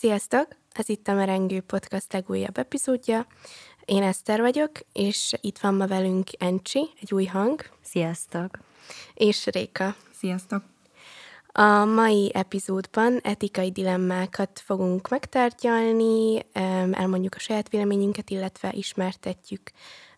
Sziasztok! Ez itt a Merengő Podcast legújabb epizódja. Én Eszter vagyok, és itt van ma velünk Encsi, egy új hang. Sziasztok! És Réka. Sziasztok! A mai epizódban etikai dilemmákat fogunk megtárgyalni, elmondjuk a saját véleményünket, illetve ismertetjük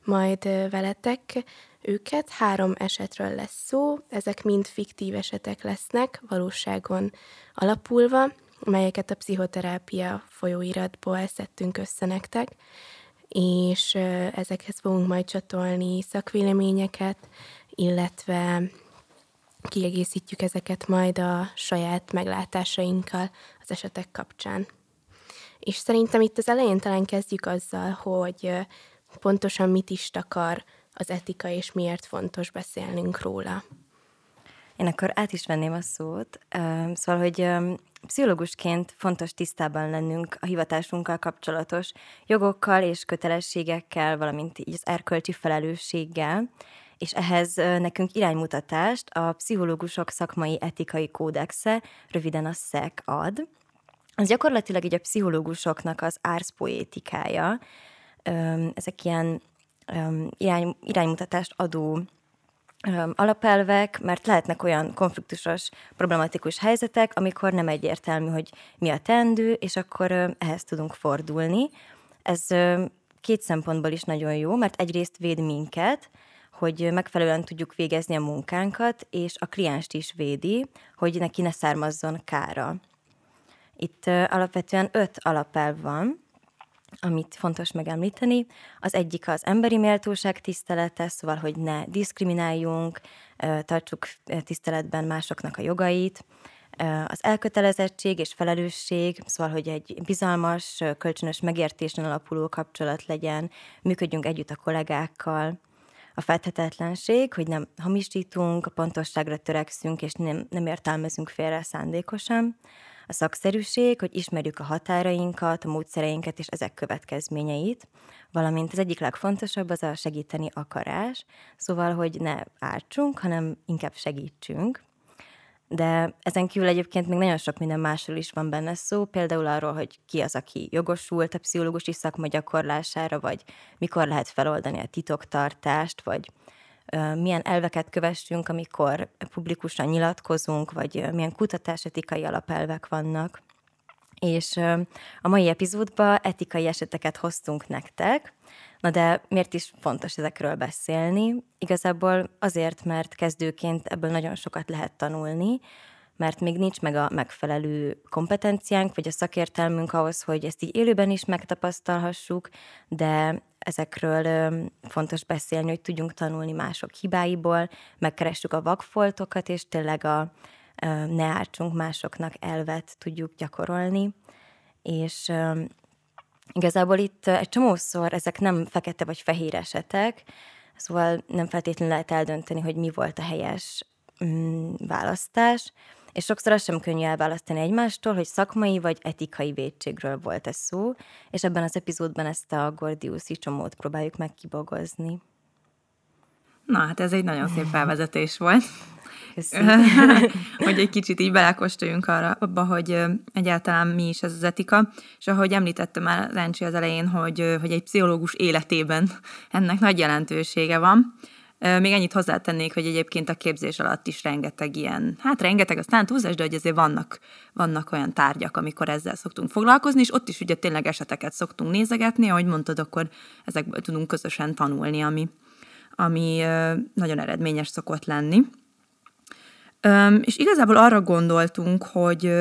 majd veletek őket. Három esetről lesz szó, ezek mind fiktív esetek lesznek, valóságon alapulva, melyeket a pszichoterápia folyóiratból szedtünk össze nektek, és ezekhez fogunk majd csatolni szakvéleményeket, illetve kiegészítjük ezeket majd a saját meglátásainkkal az esetek kapcsán. És szerintem itt az elején talán kezdjük azzal, hogy pontosan mit is takar az etika, és miért fontos beszélnünk róla. Én akkor át is venném a szót. Szóval, hogy pszichológusként fontos tisztában lennünk a hivatásunkkal kapcsolatos jogokkal és kötelességekkel, valamint így az erkölcsi felelősséggel, és ehhez nekünk iránymutatást a pszichológusok szakmai etikai kódexe, röviden a SZEK ad. Az gyakorlatilag így a pszichológusoknak az árszpoétikája. Ezek ilyen irány, iránymutatást adó alapelvek, mert lehetnek olyan konfliktusos, problematikus helyzetek, amikor nem egyértelmű, hogy mi a tendő, és akkor ehhez tudunk fordulni. Ez két szempontból is nagyon jó, mert egyrészt véd minket, hogy megfelelően tudjuk végezni a munkánkat, és a klienst is védi, hogy neki ne származzon kára. Itt alapvetően öt alapelv van, amit fontos megemlíteni. Az egyik az emberi méltóság tisztelete, szóval, hogy ne diszkrimináljunk, tartsuk tiszteletben másoknak a jogait, az elkötelezettség és felelősség, szóval, hogy egy bizalmas, kölcsönös megértésen alapuló kapcsolat legyen, működjünk együtt a kollégákkal, a fedhetetlenség, hogy nem hamisítunk, a pontosságra törekszünk, és nem, nem értelmezünk félre szándékosan, a szakszerűség, hogy ismerjük a határainkat, a módszereinket és ezek következményeit, valamint az egyik legfontosabb az a segíteni akarás, szóval, hogy ne ártsunk, hanem inkább segítsünk. De ezen kívül egyébként még nagyon sok minden másról is van benne szó, például arról, hogy ki az, aki jogosult a pszichológusi szakma gyakorlására, vagy mikor lehet feloldani a titoktartást, vagy milyen elveket kövessünk, amikor publikusan nyilatkozunk, vagy milyen kutatásetikai alapelvek vannak. És a mai epizódban etikai eseteket hoztunk nektek, na de miért is fontos ezekről beszélni? Igazából azért, mert kezdőként ebből nagyon sokat lehet tanulni, mert még nincs meg a megfelelő kompetenciánk, vagy a szakértelmünk ahhoz, hogy ezt így élőben is megtapasztalhassuk, de ezekről fontos beszélni, hogy tudjunk tanulni mások hibáiból, megkeressük a vakfoltokat, és tényleg a ne ártsunk másoknak elvet tudjuk gyakorolni. És igazából itt egy csomószor ezek nem fekete vagy fehér esetek, szóval nem feltétlenül lehet eldönteni, hogy mi volt a helyes mm, választás, és sokszor azt sem könnyű elválasztani egymástól, hogy szakmai vagy etikai védségről volt ez szó, és ebben az epizódban ezt a Gordiuszi csomót próbáljuk meg kibogozni. Na, hát ez egy nagyon szép felvezetés volt. hogy egy kicsit így belekóstoljunk arra, abba, hogy egyáltalán mi is ez az etika, és ahogy említette már Lencsi az elején, hogy, hogy egy pszichológus életében ennek nagy jelentősége van, még ennyit hozzátennék, hogy egyébként a képzés alatt is rengeteg ilyen, hát rengeteg, aztán túlzás, de hogy azért vannak, vannak olyan tárgyak, amikor ezzel szoktunk foglalkozni, és ott is ugye tényleg eseteket szoktunk nézegetni, ahogy mondtad, akkor ezekből tudunk közösen tanulni, ami, ami nagyon eredményes szokott lenni. És igazából arra gondoltunk, hogy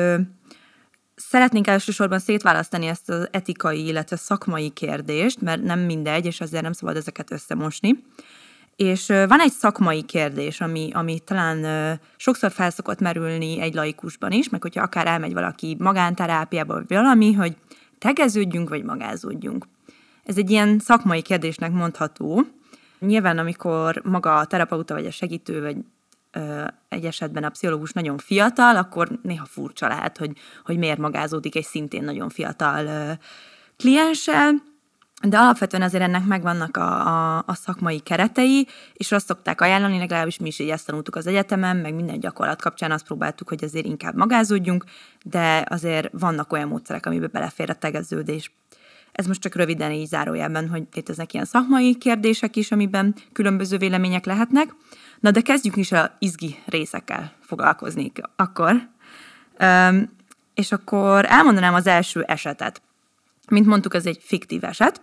Szeretnénk elsősorban szétválasztani ezt az etikai, illetve szakmai kérdést, mert nem mindegy, és azért nem szabad ezeket összemosni. És van egy szakmai kérdés, ami, ami talán sokszor felszokott merülni egy laikusban is, meg hogyha akár elmegy valaki magánterápiába, vagy valami, hogy tegeződjünk, vagy magázódjunk. Ez egy ilyen szakmai kérdésnek mondható. Nyilván, amikor maga a terapeuta, vagy a segítő, vagy ö, egy esetben a pszichológus nagyon fiatal, akkor néha furcsa lehet, hogy, hogy miért magázódik egy szintén nagyon fiatal ö, klienssel, de alapvetően azért ennek megvannak a, a, a szakmai keretei, és azt szokták ajánlani, legalábbis mi is így ezt tanultuk az egyetemen, meg minden gyakorlat kapcsán azt próbáltuk, hogy azért inkább magázódjunk, de azért vannak olyan módszerek, amiben belefér a tegeződés. Ez most csak röviden így zárójelben, hogy léteznek ilyen szakmai kérdések is, amiben különböző vélemények lehetnek. Na de kezdjük is a izgi részekkel foglalkozni akkor. Üm, és akkor elmondanám az első esetet. Mint mondtuk, ez egy fiktív eset.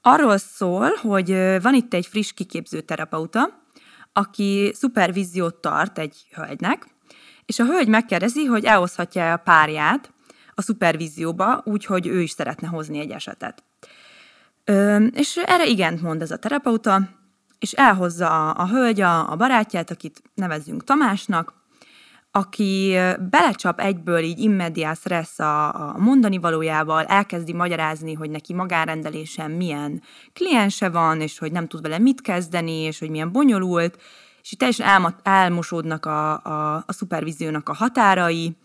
Arról szól, hogy van itt egy friss kiképző terapeuta, aki szupervíziót tart egy hölgynek, és a hölgy megkérdezi, hogy elhozhatja a párját a szupervízióba, úgyhogy ő is szeretne hozni egy esetet. Ö, és erre igent mond ez a terapeuta, és elhozza a, a hölgy a, a barátját, akit nevezzünk Tamásnak, aki belecsap egyből így immediás stressz a, a mondani valójával, elkezdi magyarázni, hogy neki magánrendelésen milyen kliense van, és hogy nem tud vele mit kezdeni, és hogy milyen bonyolult, és így teljesen elma, elmosódnak a, a, a szupervíziónak a határai,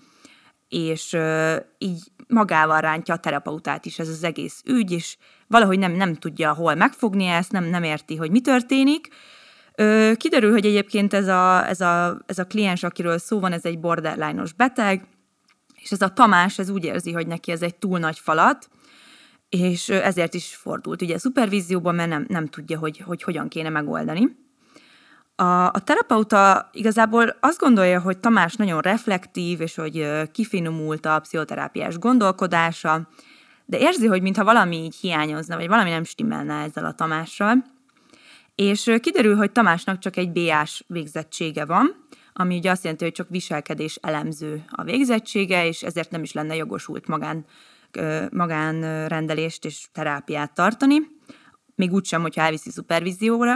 és uh, így magával rántja a terapeutát is ez az egész ügy, és valahogy nem, nem tudja hol megfogni ezt, nem, nem érti, hogy mi történik, Kiderül, hogy egyébként ez a, ez, a, ez a kliens, akiről szó van, ez egy borderline-os beteg, és ez a Tamás, ez úgy érzi, hogy neki ez egy túl nagy falat, és ezért is fordult ugye a szupervízióban, mert nem, nem tudja, hogy, hogy hogyan kéne megoldani. A, a terapeuta igazából azt gondolja, hogy Tamás nagyon reflektív, és hogy kifinomult a pszichoterápiás gondolkodása, de érzi, hogy mintha valami így hiányozna, vagy valami nem stimmelne ezzel a Tamással, és kiderül, hogy Tamásnak csak egy BA-s végzettsége van, ami ugye azt jelenti, hogy csak viselkedés elemző a végzettsége, és ezért nem is lenne jogosult magán, magánrendelést és terápiát tartani, még úgysem, hogyha elviszi szupervízióra.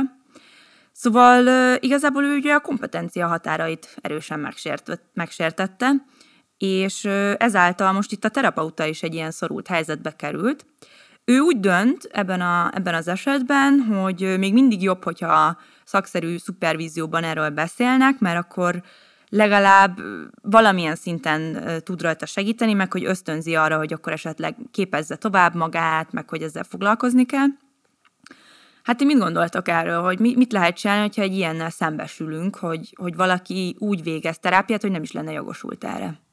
Szóval igazából ő ugye a kompetencia határait erősen megsért, megsértette, és ezáltal most itt a terapeuta is egy ilyen szorult helyzetbe került, ő úgy dönt ebben, a, ebben az esetben, hogy még mindig jobb, hogyha szakszerű szupervízióban erről beszélnek, mert akkor legalább valamilyen szinten tud rajta segíteni, meg hogy ösztönzi arra, hogy akkor esetleg képezze tovább magát, meg hogy ezzel foglalkozni kell. Hát ti mit gondoltok erről, hogy mit lehet csinálni, hogyha egy ilyennel szembesülünk, hogy, hogy valaki úgy végez terápiát, hogy nem is lenne jogosult erre?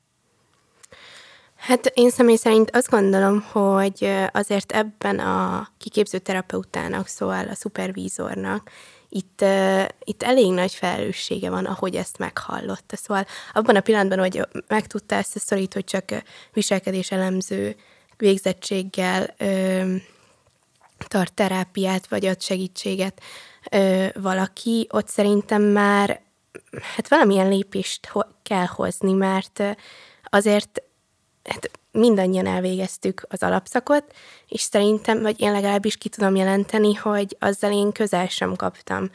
Hát én személy szerint azt gondolom, hogy azért ebben a kiképző terapeutának, szóval a szupervízornak, itt, itt elég nagy felelőssége van, ahogy ezt meghallotta. Szóval abban a pillanatban, hogy megtudta ezt a szorít, hogy csak viselkedés elemző végzettséggel ö, tart terápiát, vagy ad segítséget ö, valaki, ott szerintem már hát valamilyen lépést ho- kell hozni, mert azért hát mindannyian elvégeztük az alapszakot, és szerintem, vagy én legalábbis ki tudom jelenteni, hogy azzal én közel sem kaptam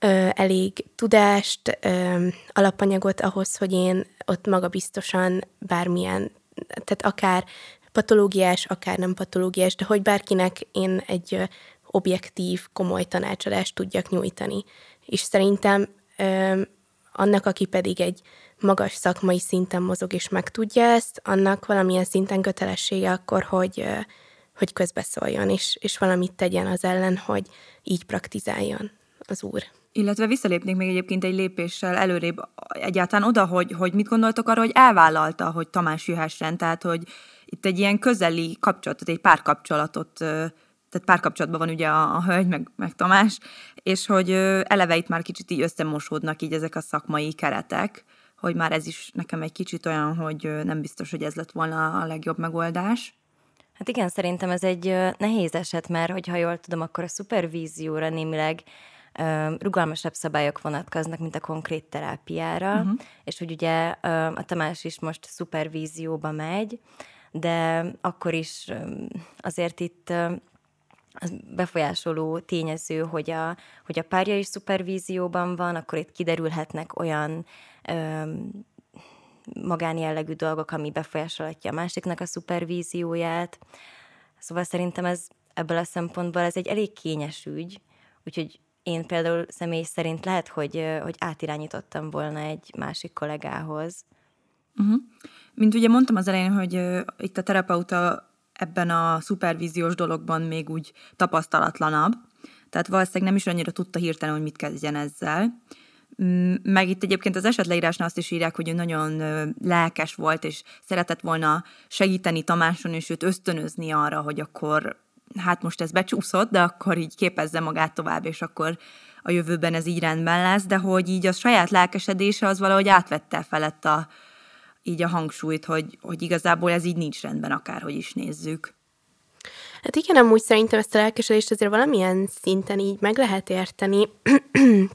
ö, elég tudást, ö, alapanyagot ahhoz, hogy én ott magabiztosan bármilyen, tehát akár patológiás, akár nem patológiás, de hogy bárkinek én egy objektív, komoly tanácsadást tudjak nyújtani. És szerintem annak, aki pedig egy magas szakmai szinten mozog és megtudja ezt, annak valamilyen szinten kötelessége akkor, hogy, hogy közbeszóljon, és, és valamit tegyen az ellen, hogy így praktizáljon az úr. Illetve visszalépnék még egyébként egy lépéssel előrébb egyáltalán oda, hogy, hogy mit gondoltok arra, hogy elvállalta, hogy Tamás jöhessen, tehát hogy itt egy ilyen közeli kapcsolatot, egy párkapcsolatot tehát párkapcsolatban van ugye a, a hölgy, meg, meg Tamás, és hogy eleve itt már kicsit így összemosódnak így ezek a szakmai keretek, hogy már ez is nekem egy kicsit olyan, hogy nem biztos, hogy ez lett volna a legjobb megoldás. Hát igen, szerintem ez egy nehéz eset, mert hogyha jól tudom, akkor a szupervízióra némileg rugalmasabb szabályok vonatkoznak, mint a konkrét terápiára, uh-huh. és hogy ugye a Tamás is most szupervízióba megy, de akkor is azért itt az befolyásoló tényező, hogy a, hogy a párja is szupervízióban van, akkor itt kiderülhetnek olyan magánjellegű dolgok, ami befolyásolhatja a másiknak a szupervízióját. Szóval szerintem ez ebből a szempontból ez egy elég kényes ügy, úgyhogy én például személy szerint lehet, hogy, hogy átirányítottam volna egy másik kollégához. Uh-huh. Mint ugye mondtam az elején, hogy uh, itt a terapeuta ebben a szupervíziós dologban még úgy tapasztalatlanabb, tehát valószínűleg nem is annyira tudta hirtelen, hogy mit kezdjen ezzel. Mm, meg itt egyébként az esetleírásnál azt is írják, hogy ő nagyon lelkes volt, és szeretett volna segíteni Tamáson, és őt ösztönözni arra, hogy akkor hát most ez becsúszott, de akkor így képezze magát tovább, és akkor a jövőben ez így rendben lesz, de hogy így a saját lelkesedése az valahogy átvette felett a, így a hangsúlyt, hogy, hogy igazából ez így nincs rendben, akárhogy is nézzük. Hát igen, amúgy szerintem ezt a lelkesedést azért valamilyen szinten így meg lehet érteni,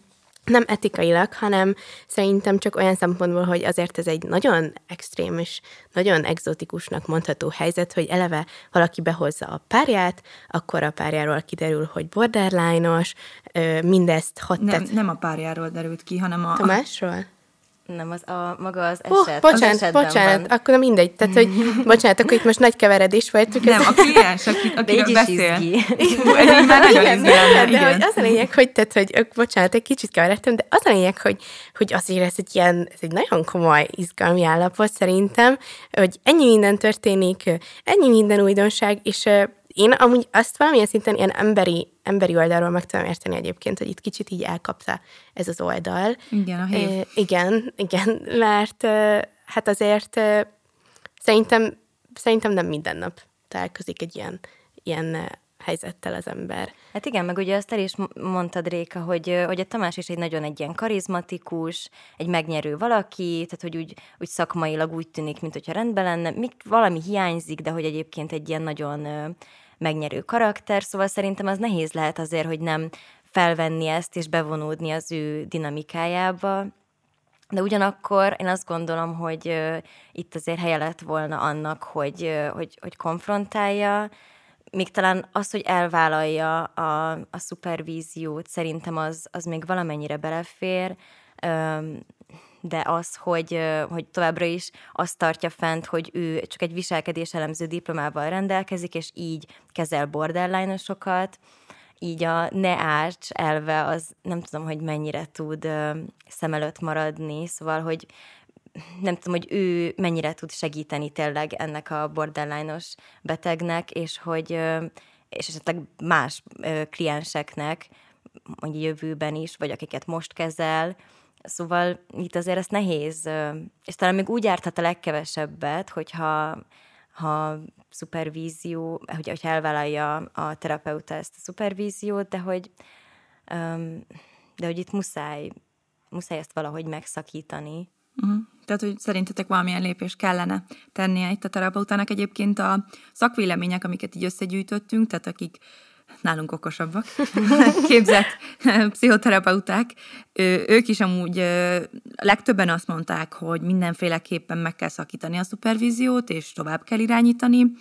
nem etikailag, hanem szerintem csak olyan szempontból, hogy azért ez egy nagyon extrém és nagyon exotikusnak mondható helyzet, hogy eleve valaki behozza a párját, akkor a párjáról kiderül, hogy borderline-os, mindezt hat... Nem, nem a párjáról derült ki, hanem a... Tamásról? Nem, az a maga az eset. Uh, bocsánat, az bocsánat, van. akkor mindegy. Tehát, hogy bocsánat, akkor itt most nagy keveredés volt. Nem, a kliens, aki, akiről beszél. ez már nagyon igen, igen, de hogy az a lényeg, hogy, tehát, hogy bocsánat, egy kicsit keveredtem, de az a lényeg, hogy, hogy azért ez egy ilyen, ez egy nagyon komoly izgalmi állapot szerintem, hogy ennyi minden történik, ennyi minden újdonság, és én amúgy azt valamilyen szinten ilyen emberi, emberi oldalról meg tudom érteni egyébként, hogy itt kicsit így elkapta ez az oldal. Igen, a hév. E, igen, igen, mert hát azért szerintem, szerintem nem minden nap találkozik egy ilyen, ilyen helyzettel az ember. Hát igen, meg ugye azt el is mondtad, Réka, hogy, hogy a Tamás is egy nagyon egy ilyen karizmatikus, egy megnyerő valaki, tehát hogy úgy, úgy szakmailag úgy tűnik, mint hogyha rendben lenne, még valami hiányzik, de hogy egyébként egy ilyen nagyon megnyerő karakter, szóval szerintem az nehéz lehet azért, hogy nem felvenni ezt és bevonódni az ő dinamikájába. De ugyanakkor én azt gondolom, hogy itt azért helye lett volna annak, hogy, hogy, hogy konfrontálja, még talán az, hogy elvállalja a, a szupervíziót, szerintem az, az még valamennyire belefér, de az, hogy, hogy továbbra is azt tartja fent, hogy ő csak egy viselkedés elemző diplomával rendelkezik, és így kezel borderline-osokat, így a ne árts elve az nem tudom, hogy mennyire tud szem előtt maradni, szóval, hogy nem tudom, hogy ő mennyire tud segíteni tényleg ennek a borderline-os betegnek, és hogy és esetleg más klienseknek, mondjuk jövőben is, vagy akiket most kezel, Szóval itt azért ez nehéz, és talán még úgy járhat a legkevesebbet, hogyha ha szupervízió, hogy, hogy elvállalja a terapeuta ezt a szupervíziót, de hogy, de hogy itt muszáj, muszáj ezt valahogy megszakítani. Uh-huh. Tehát, hogy szerintetek valamilyen lépést kellene tennie itt a terapeutának. Egyébként a szakvélemények, amiket így összegyűjtöttünk, tehát akik nálunk okosabbak, képzett pszichoterapeuták, ők is amúgy legtöbben azt mondták, hogy mindenféleképpen meg kell szakítani a szupervíziót, és tovább kell irányítani.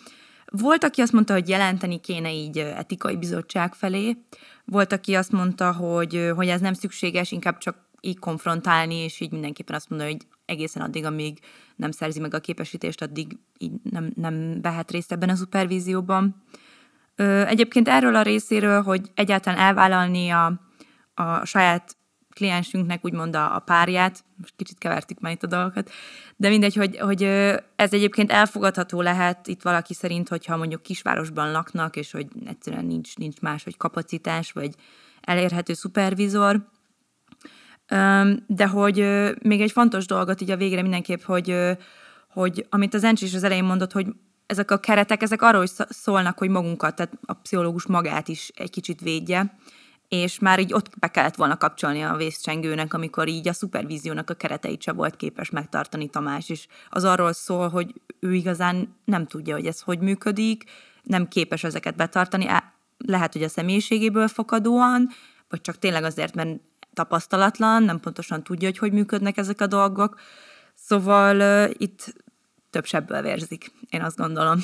Volt, aki azt mondta, hogy jelenteni kéne így etikai bizottság felé, volt, aki azt mondta, hogy, hogy ez nem szükséges, inkább csak így konfrontálni, és így mindenképpen azt mondja, hogy egészen addig, amíg nem szerzi meg a képesítést, addig így nem, nem vehet részt ebben a szupervízióban. Egyébként erről a részéről, hogy egyáltalán elvállalni a, a saját kliensünknek úgymond a, a párját, most kicsit kevertük már itt a dolgokat, de mindegy, hogy, hogy ez egyébként elfogadható lehet itt valaki szerint, hogyha mondjuk kisvárosban laknak, és hogy egyszerűen nincs, nincs más, hogy kapacitás, vagy elérhető szupervizor, de hogy még egy fontos dolgot így a végre mindenképp, hogy, hogy amit az Encsi is az elején mondott, hogy ezek a keretek, ezek arról is szólnak, hogy magunkat, tehát a pszichológus magát is egy kicsit védje, és már így ott be kellett volna kapcsolni a vészcsengőnek, amikor így a szupervíziónak a kereteit se volt képes megtartani Tamás, és az arról szól, hogy ő igazán nem tudja, hogy ez hogy működik, nem képes ezeket betartani, lehet, hogy a személyiségéből fakadóan, vagy csak tényleg azért, mert tapasztalatlan, nem pontosan tudja, hogy hogy működnek ezek a dolgok. Szóval uh, itt több sebből vérzik, én azt gondolom,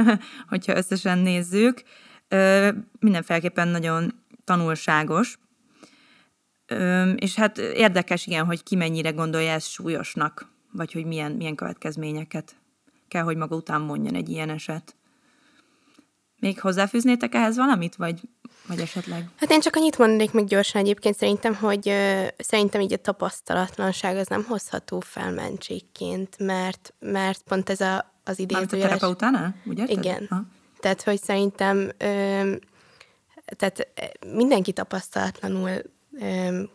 hogyha összesen nézzük. Mindenféleképpen nagyon tanulságos, és hát érdekes, igen, hogy ki mennyire gondolja ezt súlyosnak, vagy hogy milyen, milyen következményeket kell, hogy maga után mondjon egy ilyen eset. Még hozzáfűznétek ehhez valamit, vagy, vagy esetleg? Hát én csak annyit mondanék még gyorsan egyébként szerintem, hogy uh, szerintem így a tapasztalatlanság az nem hozható fel mentségként, mert, mert pont ez a, az idézőjeles... Már a terapeutánál? Úgy Igen. Ha? Tehát, hogy szerintem ö, tehát mindenki tapasztalatlanul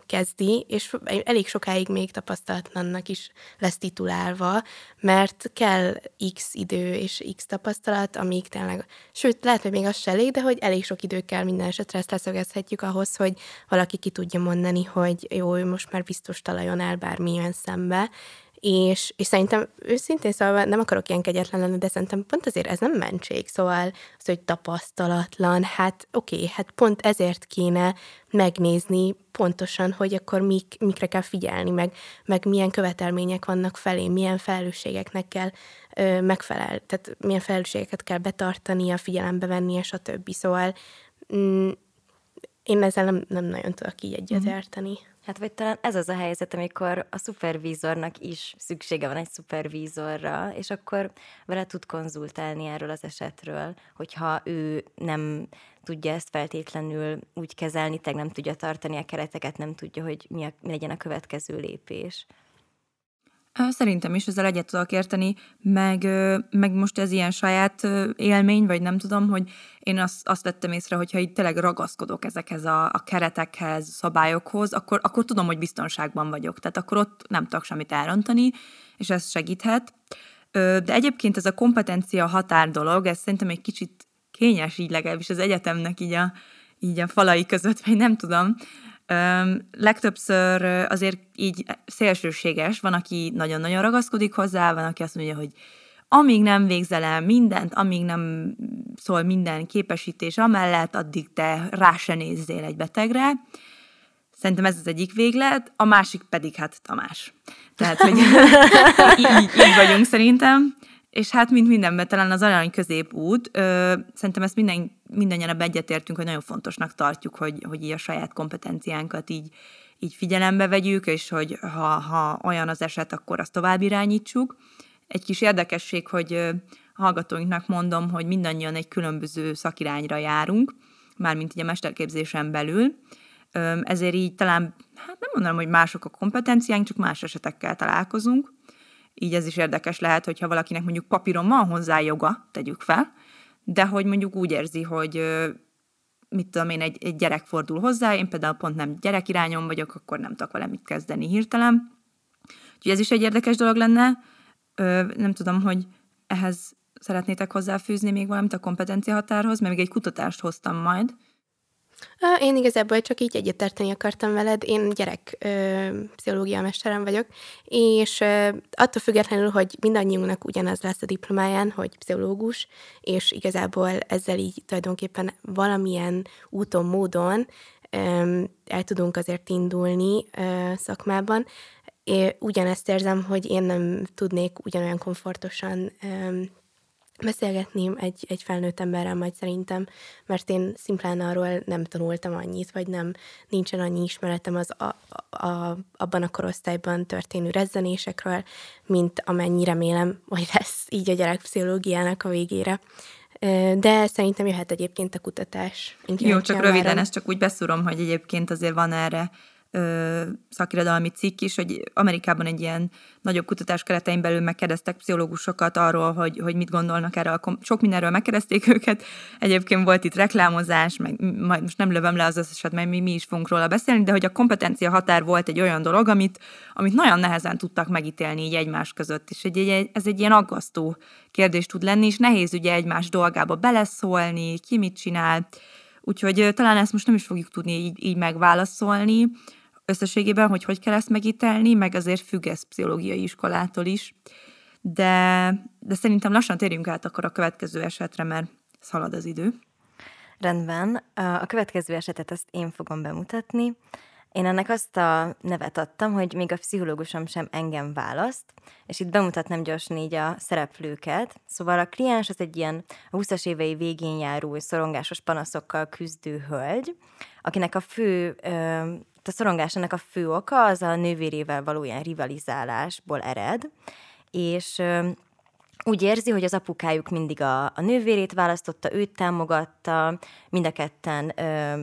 kezdi, és elég sokáig még tapasztalatlannak is lesz titulálva, mert kell x idő és x tapasztalat, amíg tényleg, sőt, lehet, hogy még az se elég, de hogy elég sok idő kell minden esetre, ezt leszögezhetjük ahhoz, hogy valaki ki tudja mondani, hogy jó, ő most már biztos talajon áll bármilyen szembe, és, és szerintem őszintén szóval nem akarok ilyen kegyetlen lenni, de szerintem pont azért ez nem mentség, szóval az, hogy tapasztalatlan, hát oké, okay, hát pont ezért kéne megnézni pontosan, hogy akkor mik, mikre kell figyelni, meg, meg milyen követelmények vannak felé, milyen felelősségeknek kell ö, megfelel, tehát milyen felelősségeket kell betartania, figyelembe venni, és a többi. Szóval mm, én ezzel nem, nem nagyon tudok így egyetérteni. Mm-hmm. Hát vagy talán ez az a helyzet, amikor a szupervízornak is szüksége van egy szupervízorra, és akkor vele tud konzultálni erről az esetről, hogyha ő nem tudja ezt feltétlenül úgy kezelni, teg nem tudja tartani a kereteket, nem tudja, hogy mi, a, mi legyen a következő lépés. Szerintem is ezzel egyet tudok érteni, meg, meg most ez ilyen saját élmény, vagy nem tudom, hogy én azt, azt vettem észre, hogyha itt tényleg ragaszkodok ezekhez a, a keretekhez, szabályokhoz, akkor, akkor tudom, hogy biztonságban vagyok. Tehát akkor ott nem tudok semmit elrontani, és ez segíthet. De egyébként ez a kompetencia határ dolog, ez szerintem egy kicsit kényes így legalábbis az egyetemnek így a, így a falai között, vagy nem tudom, legtöbbször azért így szélsőséges, van, aki nagyon-nagyon ragaszkodik hozzá, van, aki azt mondja, hogy amíg nem végzel el mindent, amíg nem szól minden képesítés amellett, addig te rá se nézzél egy betegre. Szerintem ez az egyik véglet, a másik pedig hát Tamás. Tehát, hogy így, így vagyunk szerintem. És hát, mint mindenben, talán az arany középút, ö, szerintem ezt minden, mindannyian ebben egyetértünk, hogy nagyon fontosnak tartjuk, hogy, hogy így a saját kompetenciánkat így, így figyelembe vegyük, és hogy ha, ha olyan az eset, akkor azt tovább irányítsuk. Egy kis érdekesség, hogy a hallgatóinknak mondom, hogy mindannyian egy különböző szakirányra járunk, mármint így a mesterképzésen belül, ezért így talán, hát nem mondanám, hogy mások a kompetenciánk, csak más esetekkel találkozunk, így ez is érdekes lehet, hogyha valakinek mondjuk papíron van hozzá joga, tegyük fel, de hogy mondjuk úgy érzi, hogy mit tudom én, egy, egy gyerek fordul hozzá, én például pont nem gyerek irányon vagyok, akkor nem tudok vele mit kezdeni hirtelen. Úgyhogy ez is egy érdekes dolog lenne. Ö, nem tudom, hogy ehhez szeretnétek hozzáfűzni még valamit a kompetencia határhoz, mert még egy kutatást hoztam majd, én igazából csak így egyetérteni akartam veled. Én gyerek ö, pszichológia mesterem vagyok, és ö, attól függetlenül, hogy mindannyiunknak ugyanaz lesz a diplomáján, hogy pszichológus, és igazából ezzel így tulajdonképpen valamilyen úton, módon ö, el tudunk azért indulni ö, szakmában. Én ugyanezt érzem, hogy én nem tudnék ugyanolyan komfortosan ö, beszélgetni egy, egy felnőtt emberrel majd szerintem, mert én szimplán arról nem tanultam annyit, vagy nem nincsen annyi ismeretem az a, a, abban a korosztályban történő rezzenésekről, mint amennyi remélem, hogy lesz így a gyerekpszichológiának a végére. De szerintem jöhet egyébként a kutatás. Jó, csak röviden, ezt csak úgy beszúrom, hogy egyébként azért van erre ö, szakirodalmi cikk is, hogy Amerikában egy ilyen nagyobb kutatás keretein belül megkérdeztek pszichológusokat arról, hogy, hogy mit gondolnak erről. Sok mindenről megkérdezték őket. Egyébként volt itt reklámozás, meg majd most nem lövöm le az összeset, mert mi, mi is fogunk róla beszélni, de hogy a kompetencia határ volt egy olyan dolog, amit, amit nagyon nehezen tudtak megítélni így egymás között. És egy, egy, ez egy ilyen aggasztó kérdés tud lenni, és nehéz ugye egymás dolgába beleszólni, ki mit csinál. Úgyhogy talán ezt most nem is fogjuk tudni így, így megválaszolni összességében, hogy hogy kell ezt megítelni, meg azért függ ez pszichológiai iskolától is. De, de szerintem lassan térjünk át akkor a következő esetre, mert szalad az idő. Rendben. A következő esetet ezt én fogom bemutatni. Én ennek azt a nevet adtam, hogy még a pszichológusom sem engem választ, és itt bemutatnám gyorsan így a szereplőket. Szóval a kliens az egy ilyen a 20-as évei végén járó, szorongásos panaszokkal küzdő hölgy, akinek a fő a szorongásának a fő oka az a nővérével való ilyen rivalizálásból ered, és úgy érzi, hogy az apukájuk mindig a, a nővérét választotta, őt támogatta, mind a ketten ö,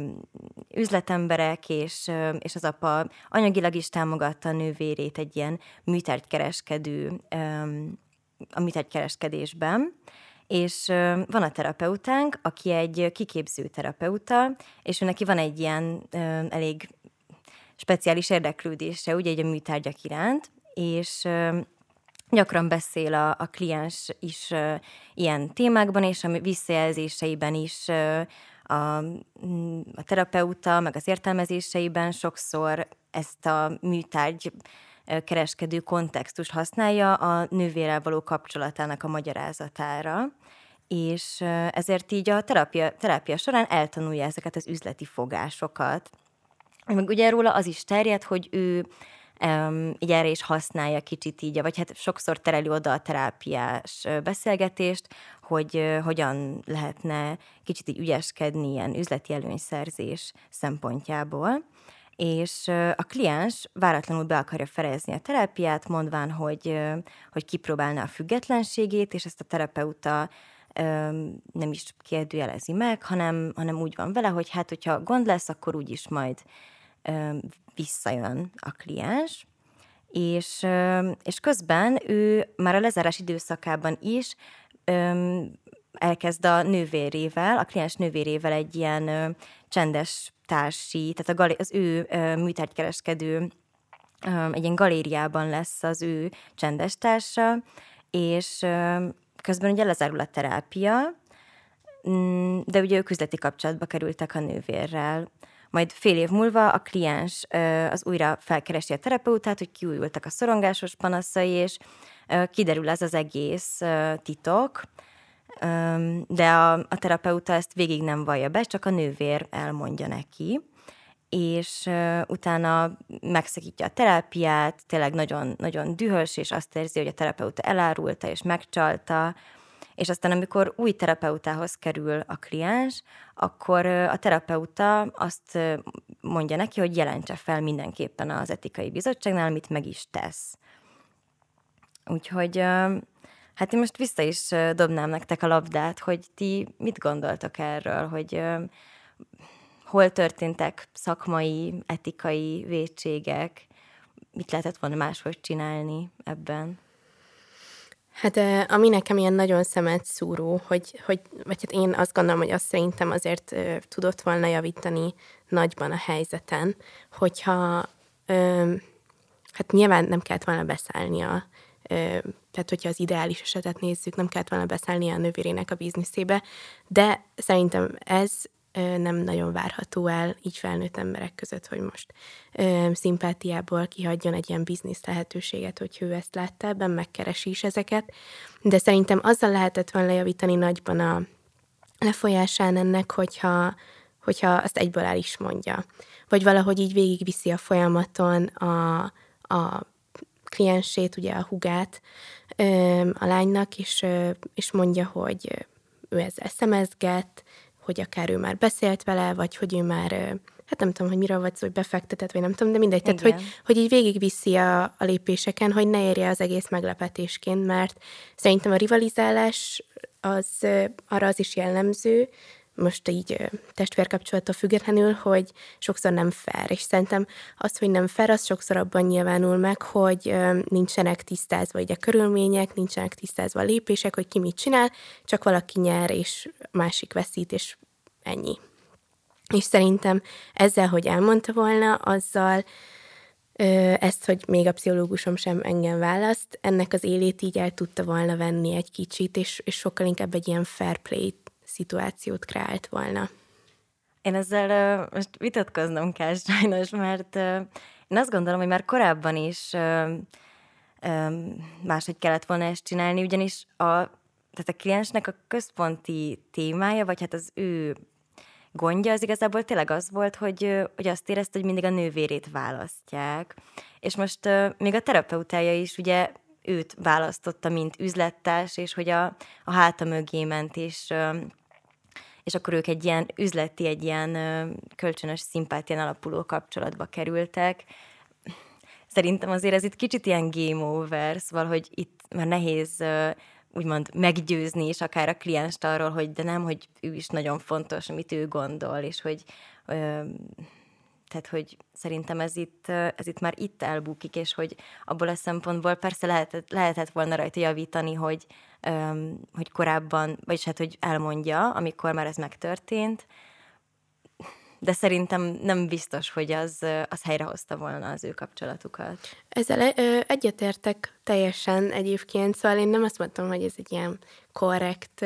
üzletemberek, és, ö, és az apa anyagilag is támogatta a nővérét egy ilyen műtárgykereskedő, ö, a műtárgykereskedésben, és van a terapeutánk, aki egy kiképző terapeuta, és ő neki van egy ilyen elég speciális érdeklődése, ugye egy a műtárgyak iránt, és gyakran beszél a, a kliens is uh, ilyen témákban, és a visszajelzéseiben is uh, a, a terapeuta, meg az értelmezéseiben sokszor ezt a műtárgy kereskedő kontextus használja a nővérrel való kapcsolatának a magyarázatára, és ezért így a terápia, terápia során eltanulja ezeket az üzleti fogásokat. Meg ugye róla az is terjed, hogy ő um, így erre is használja kicsit így, vagy hát sokszor tereli oda a terápiás beszélgetést, hogy uh, hogyan lehetne kicsit így ügyeskedni ilyen üzleti előnyszerzés szempontjából. És a kliens váratlanul be akarja ferezni a terápiát, mondván, hogy, hogy kipróbálna a függetlenségét, és ezt a terapeuta nem is kérdőjelezi meg, hanem, hanem úgy van vele, hogy hát, hogyha gond lesz, akkor úgyis majd visszajön a kliens, és, és közben ő már a lezárás időszakában is elkezd a nővérével, a kliens nővérével egy ilyen csendes társi, tehát a gali- az ő műtárgykereskedő egy ilyen galériában lesz az ő csendes társa, és közben ugye lezárul a terápia, mm, de ugye ők üzleti kapcsolatba kerültek a nővérrel. Majd fél év múlva a kliens az újra felkeresi a terapeutát, hogy kiújultak a szorongásos panaszai, és kiderül ez az egész titok, de a, a terapeuta ezt végig nem vallja be, csak a nővér elmondja neki, és utána megszakítja a terápiát, tényleg nagyon, nagyon dühös, és azt érzi, hogy a terapeuta elárulta és megcsalta, és aztán amikor új terapeutához kerül a kliens, akkor a terapeuta azt mondja neki, hogy jelentse fel mindenképpen az etikai bizottságnál, amit meg is tesz. Úgyhogy hát én most vissza is dobnám nektek a labdát, hogy ti mit gondoltok erről, hogy hol történtek szakmai, etikai vétségek, mit lehetett volna máshogy csinálni ebben? Hát ami nekem ilyen nagyon szemet szúró, hogy, hogy vagy hát én azt gondolom, hogy azt szerintem azért tudott volna javítani nagyban a helyzeten, hogyha hát nyilván nem kellett volna beszállnia, tehát hogyha az ideális esetet nézzük, nem kellett volna beszállnia a nővérének a bizniszébe, de szerintem ez nem nagyon várható el így felnőtt emberek között, hogy most szimpátiából kihagyjon egy ilyen biznisz lehetőséget, hogy ő ezt látta ebben, megkeresi is ezeket, de szerintem azzal lehetett volna lejavítani nagyban a lefolyásán ennek, hogyha, hogyha azt egyből el is mondja. Vagy valahogy így végigviszi a folyamaton a, a kliensét, ugye a hugát a lánynak, és, és mondja, hogy ő ezzel szemezget, hogy akár ő már beszélt vele, vagy hogy ő már, hát nem tudom, hogy mire vagy szó, hogy befektetett, vagy nem tudom, de mindegy. Igen. Tehát, hogy, hogy így végigviszi a, a lépéseken, hogy ne érje az egész meglepetésként, mert szerintem a rivalizálás az arra az is jellemző, most így testvérkapcsolattól függetlenül, hogy sokszor nem fair, és szerintem az, hogy nem fair, az sokszor abban nyilvánul meg, hogy nincsenek tisztázva így a körülmények, nincsenek tisztázva a lépések, hogy ki mit csinál, csak valaki nyer, és másik veszít, és ennyi. És szerintem ezzel, hogy elmondta volna, azzal ezt, hogy még a pszichológusom sem engem választ, ennek az élét így el tudta volna venni egy kicsit, és, és sokkal inkább egy ilyen fair play szituációt kreált volna. Én ezzel uh, most vitatkoznom kell sajnos, mert uh, én azt gondolom, hogy már korábban is uh, um, máshogy kellett volna ezt csinálni, ugyanis a, tehát a kliensnek a központi témája, vagy hát az ő gondja az igazából tényleg az volt, hogy, hogy azt érezte, hogy mindig a nővérét választják. És most uh, még a terapeutája is ugye őt választotta, mint üzlettárs, és hogy a, a háta mögé ment, és és akkor ők egy ilyen üzleti, egy ilyen kölcsönös szimpátián alapuló kapcsolatba kerültek. Szerintem azért ez itt kicsit ilyen game over, szóval, hogy itt már nehéz úgymond meggyőzni is akár a klienst arról, hogy de nem, hogy ő is nagyon fontos, amit ő gondol, és hogy tehát, hogy szerintem ez itt, ez itt már itt elbukik, és hogy abból a szempontból persze lehetett, lehetett volna rajta javítani, hogy hogy korábban, vagyis hát, hogy elmondja, amikor már ez megtörtént, de szerintem nem biztos, hogy az, az helyrehozta volna az ő kapcsolatukat. Ezzel egyetértek teljesen egyébként, szóval én nem azt mondtam, hogy ez egy ilyen korrekt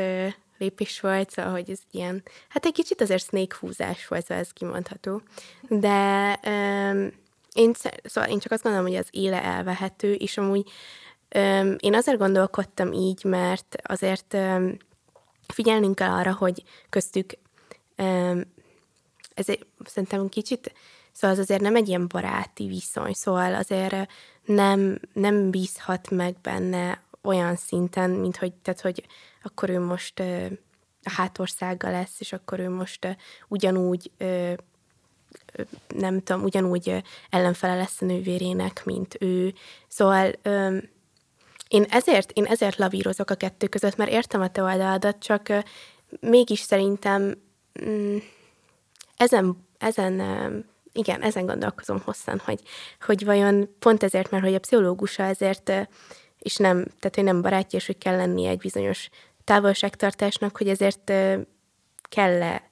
lépés volt, szóval, hogy ez ilyen, hát egy kicsit azért snake húzás volt, szóval ez kimondható, de ö, én, szóval én csak azt gondolom, hogy az éle elvehető, és amúgy ö, én azért gondolkodtam így, mert azért ö, figyelnünk kell arra, hogy köztük ö, ez egy, szerintem kicsit, szóval az azért nem egy ilyen baráti viszony, szóval azért nem, nem bízhat meg benne olyan szinten, mint hogy, tehát, hogy akkor ő most a hátországa lesz, és akkor ő most ugyanúgy nem tudom, ugyanúgy ellenfele lesz a nővérének, mint ő. Szóval én ezért, én ezért lavírozok a kettő között, mert értem a te oldaladat, csak mégis szerintem mm, ezen, ezen igen, ezen gondolkozom hosszan, hogy, hogy vajon pont ezért, mert hogy a pszichológusa ezért, és nem, tehát hogy nem barátja, és hogy kell lennie egy bizonyos távolságtartásnak, hogy ezért kell-e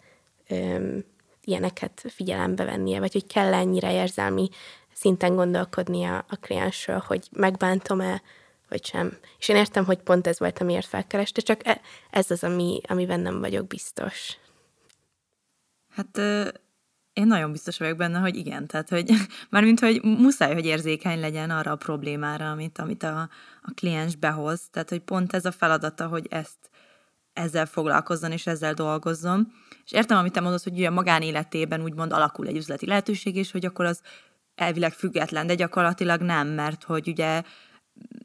ilyeneket figyelembe vennie, vagy hogy kell ennyire érzelmi szinten gondolkodnia a kliensről, hogy megbántom-e, vagy sem. És én értem, hogy pont ez volt, amiért felkereste, csak e, ez az, ami, amiben nem vagyok biztos. Hát én nagyon biztos vagyok benne, hogy igen, tehát hogy mármint, hogy muszáj, hogy érzékeny legyen arra a problémára, amit, amit a, a kliens behoz, tehát hogy pont ez a feladata, hogy ezt ezzel foglalkozzon és ezzel dolgozzon. És értem, amit te mondasz, hogy ugye a magánéletében úgymond alakul egy üzleti lehetőség, és hogy akkor az elvileg független, de gyakorlatilag nem, mert hogy ugye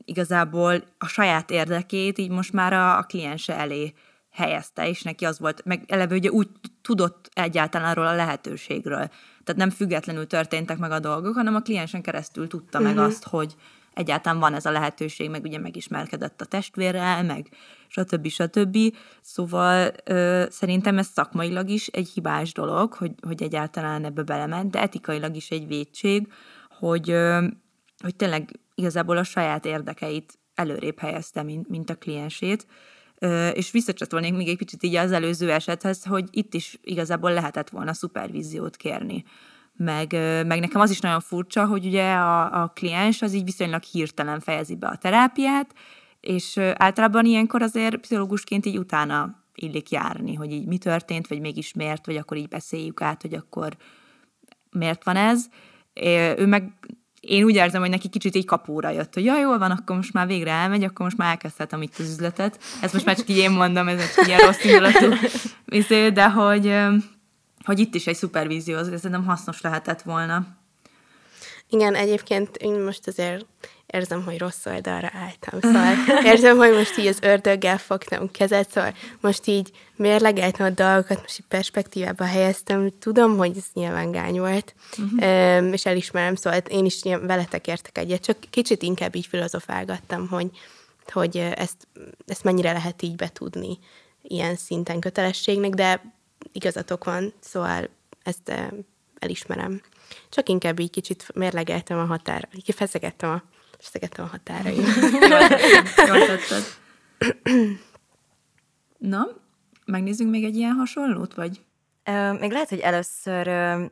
igazából a saját érdekét így most már a, a kliense elé helyezte, és neki az volt, meg eleve ugye úgy tudott egyáltalán arról a lehetőségről. Tehát nem függetlenül történtek meg a dolgok, hanem a kliensen keresztül tudta uh-huh. meg mhm. azt, hogy egyáltalán van ez a lehetőség, meg ugye megismerkedett a testvérrel, meg stb. stb. Szóval ö, szerintem ez szakmailag is egy hibás dolog, hogy, hogy egyáltalán ebbe belement, de etikailag is egy védség, hogy, ö, hogy tényleg igazából a saját érdekeit előrébb helyezte, mint, mint a kliensét, és visszacsatolnék még egy picit így az előző esethez, hogy itt is igazából lehetett volna szupervíziót kérni. Meg, meg nekem az is nagyon furcsa, hogy ugye a, a kliens az így viszonylag hirtelen fejezi be a terápiát, és általában ilyenkor azért pszichológusként így utána illik járni, hogy így mi történt, vagy mégis miért, vagy akkor így beszéljük át, hogy akkor miért van ez. Ő meg én úgy érzem, hogy neki kicsit így kapóra jött, hogy ja, jól van, akkor most már végre elmegy, akkor most már elkezdhetem itt az üzletet. Ezt most már csak így én mondom, ez egy ilyen rossz indulatú izé, de hogy, hogy itt is egy szupervízió, ez szerintem hasznos lehetett volna. Igen, egyébként én most azért érzem, hogy rossz oldalra álltam. Szóval érzem, hogy most így az ördöggel fogtam kezet, szóval most így mérlegeltem a dolgokat, most így perspektívába helyeztem. Tudom, hogy ez nyilván gány volt, uh-huh. és elismerem, szóval én is veletek értek egyet, csak kicsit inkább így filozofálgattam, hogy, hogy ezt, ezt mennyire lehet így betudni ilyen szinten kötelességnek, de igazatok van, szóval ezt elismerem. Csak inkább így kicsit mérlegeltem a határ, kifezegettem a feszegettem a határaim. Na, megnézzünk még egy ilyen hasonlót, vagy? Uh, még lehet, hogy először uh,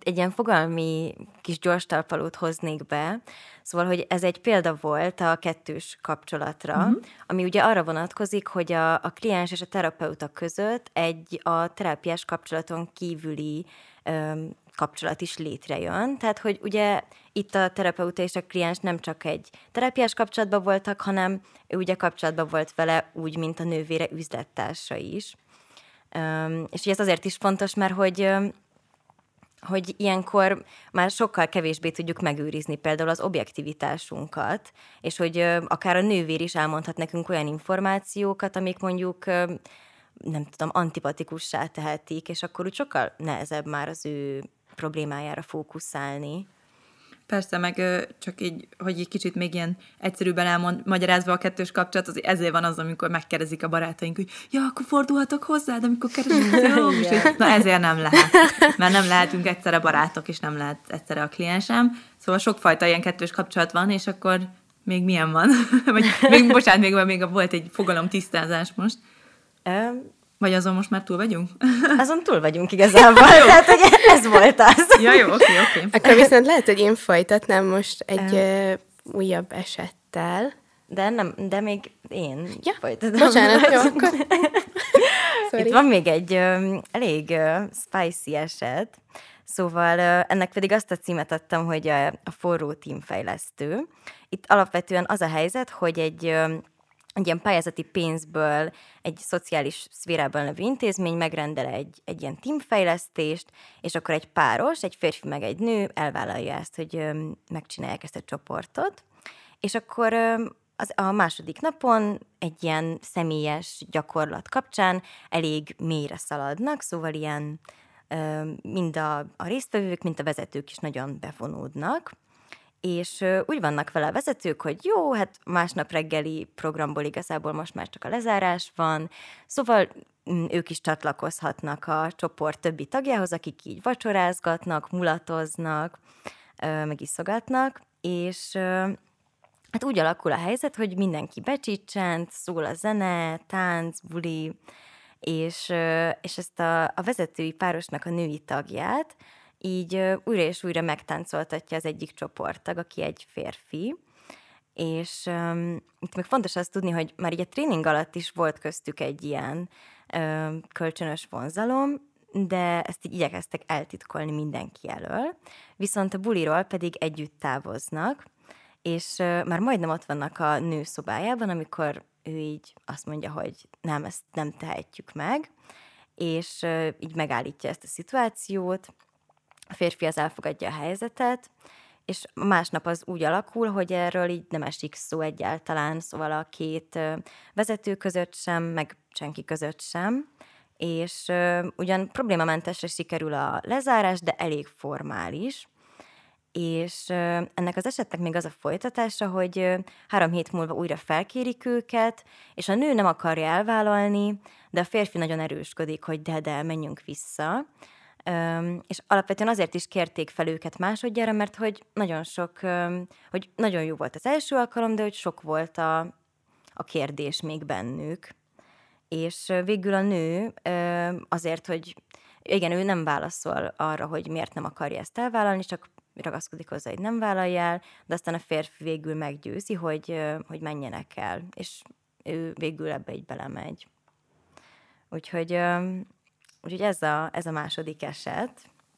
egy ilyen fogalmi kis gyors talpalót hoznék be. Szóval, hogy ez egy példa volt a kettős kapcsolatra, uh-huh. ami ugye arra vonatkozik, hogy a, a kliens és a terapeuta között egy a terápiás kapcsolaton kívüli um, kapcsolat is létrejön. Tehát, hogy ugye itt a terapeuta és a kliens nem csak egy terápiás kapcsolatban voltak, hanem ő ugye kapcsolatban volt vele úgy, mint a nővére üzlettársa is. És ez azért is fontos, mert hogy hogy ilyenkor már sokkal kevésbé tudjuk megőrizni például az objektivitásunkat, és hogy akár a nővér is elmondhat nekünk olyan információkat, amik mondjuk nem tudom, antipatikussá tehetik, és akkor úgy sokkal nehezebb már az ő problémájára fókuszálni. Persze, meg csak így, hogy egy kicsit még ilyen egyszerűbben elmagyarázva a kettős kapcsolat, az ezért van az, amikor megkérdezik a barátaink, hogy ja, akkor fordulhatok hozzá, de amikor keresünk, és na ezért nem lehet. Mert nem lehetünk egyszerre barátok, és nem lehet egyszerre a kliensem. Szóval sokfajta ilyen kettős kapcsolat van, és akkor még milyen van? Vagy még, bocsánat, még, még volt egy fogalom tisztázás most. Vagy azon most már túl vagyunk? azon túl vagyunk igazából, tehát hogy ez volt az. ja, jó, oké, oké. Akkor viszont lehet, hogy én folytatnám most egy ö, újabb esettel. De, nem, de még én Ja, folytatom. bocsánat, jó, akkor... Itt van még egy ö, elég ö, spicy eset, szóval ö, ennek pedig azt a címet adtam, hogy a, a forró tímfejlesztő. Itt alapvetően az a helyzet, hogy egy, ö, egy ilyen pályázati pénzből egy szociális szférában levő intézmény megrendel egy, egy ilyen tímfejlesztést, és akkor egy páros, egy férfi meg egy nő elvállalja ezt, hogy megcsinálják ezt a csoportot, és akkor az, a második napon egy ilyen személyes gyakorlat kapcsán elég mélyre szaladnak, szóval ilyen mind a, a résztvevők, mint a vezetők is nagyon bevonódnak, és úgy vannak vele a vezetők, hogy jó, hát másnap reggeli programból igazából most már csak a lezárás van, szóval mm, ők is csatlakozhatnak a csoport többi tagjához, akik így vacsorázgatnak, mulatoznak, ö, meg iszogatnak, és Hát úgy alakul a helyzet, hogy mindenki becsicsent, szól a zene, tánc, buli, és, és ezt a, a vezetői párosnak a női tagját így újra és újra megtáncoltatja az egyik csoporttag, aki egy férfi, és um, itt még fontos azt tudni, hogy már így a tréning alatt is volt köztük egy ilyen um, kölcsönös vonzalom, de ezt így igyekeztek eltitkolni mindenki elől, viszont a buliról pedig együtt távoznak, és uh, már majdnem ott vannak a nő szobájában, amikor ő így azt mondja, hogy nem, ezt nem tehetjük meg, és uh, így megállítja ezt a szituációt, a férfi az elfogadja a helyzetet, és másnap az úgy alakul, hogy erről így nem esik szó egyáltalán, szóval a két vezető között sem, meg senki között sem, és ugyan problémamentesre sikerül a lezárás, de elég formális, és ennek az esetnek még az a folytatása, hogy három hét múlva újra felkérik őket, és a nő nem akarja elvállalni, de a férfi nagyon erősködik, hogy de, de, menjünk vissza. Öm, és alapvetően azért is kérték fel őket másodjára, mert hogy nagyon sok, öm, hogy nagyon jó volt az első alkalom, de hogy sok volt a, a kérdés még bennük. És végül a nő öm, azért, hogy igen, ő nem válaszol arra, hogy miért nem akarja ezt elvállalni, csak ragaszkodik hozzá, hogy nem vállalja el, de aztán a férfi végül meggyőzi, hogy, hogy menjenek el, és ő végül ebbe így belemegy. Úgyhogy Úgyhogy ez a, ez a második eset.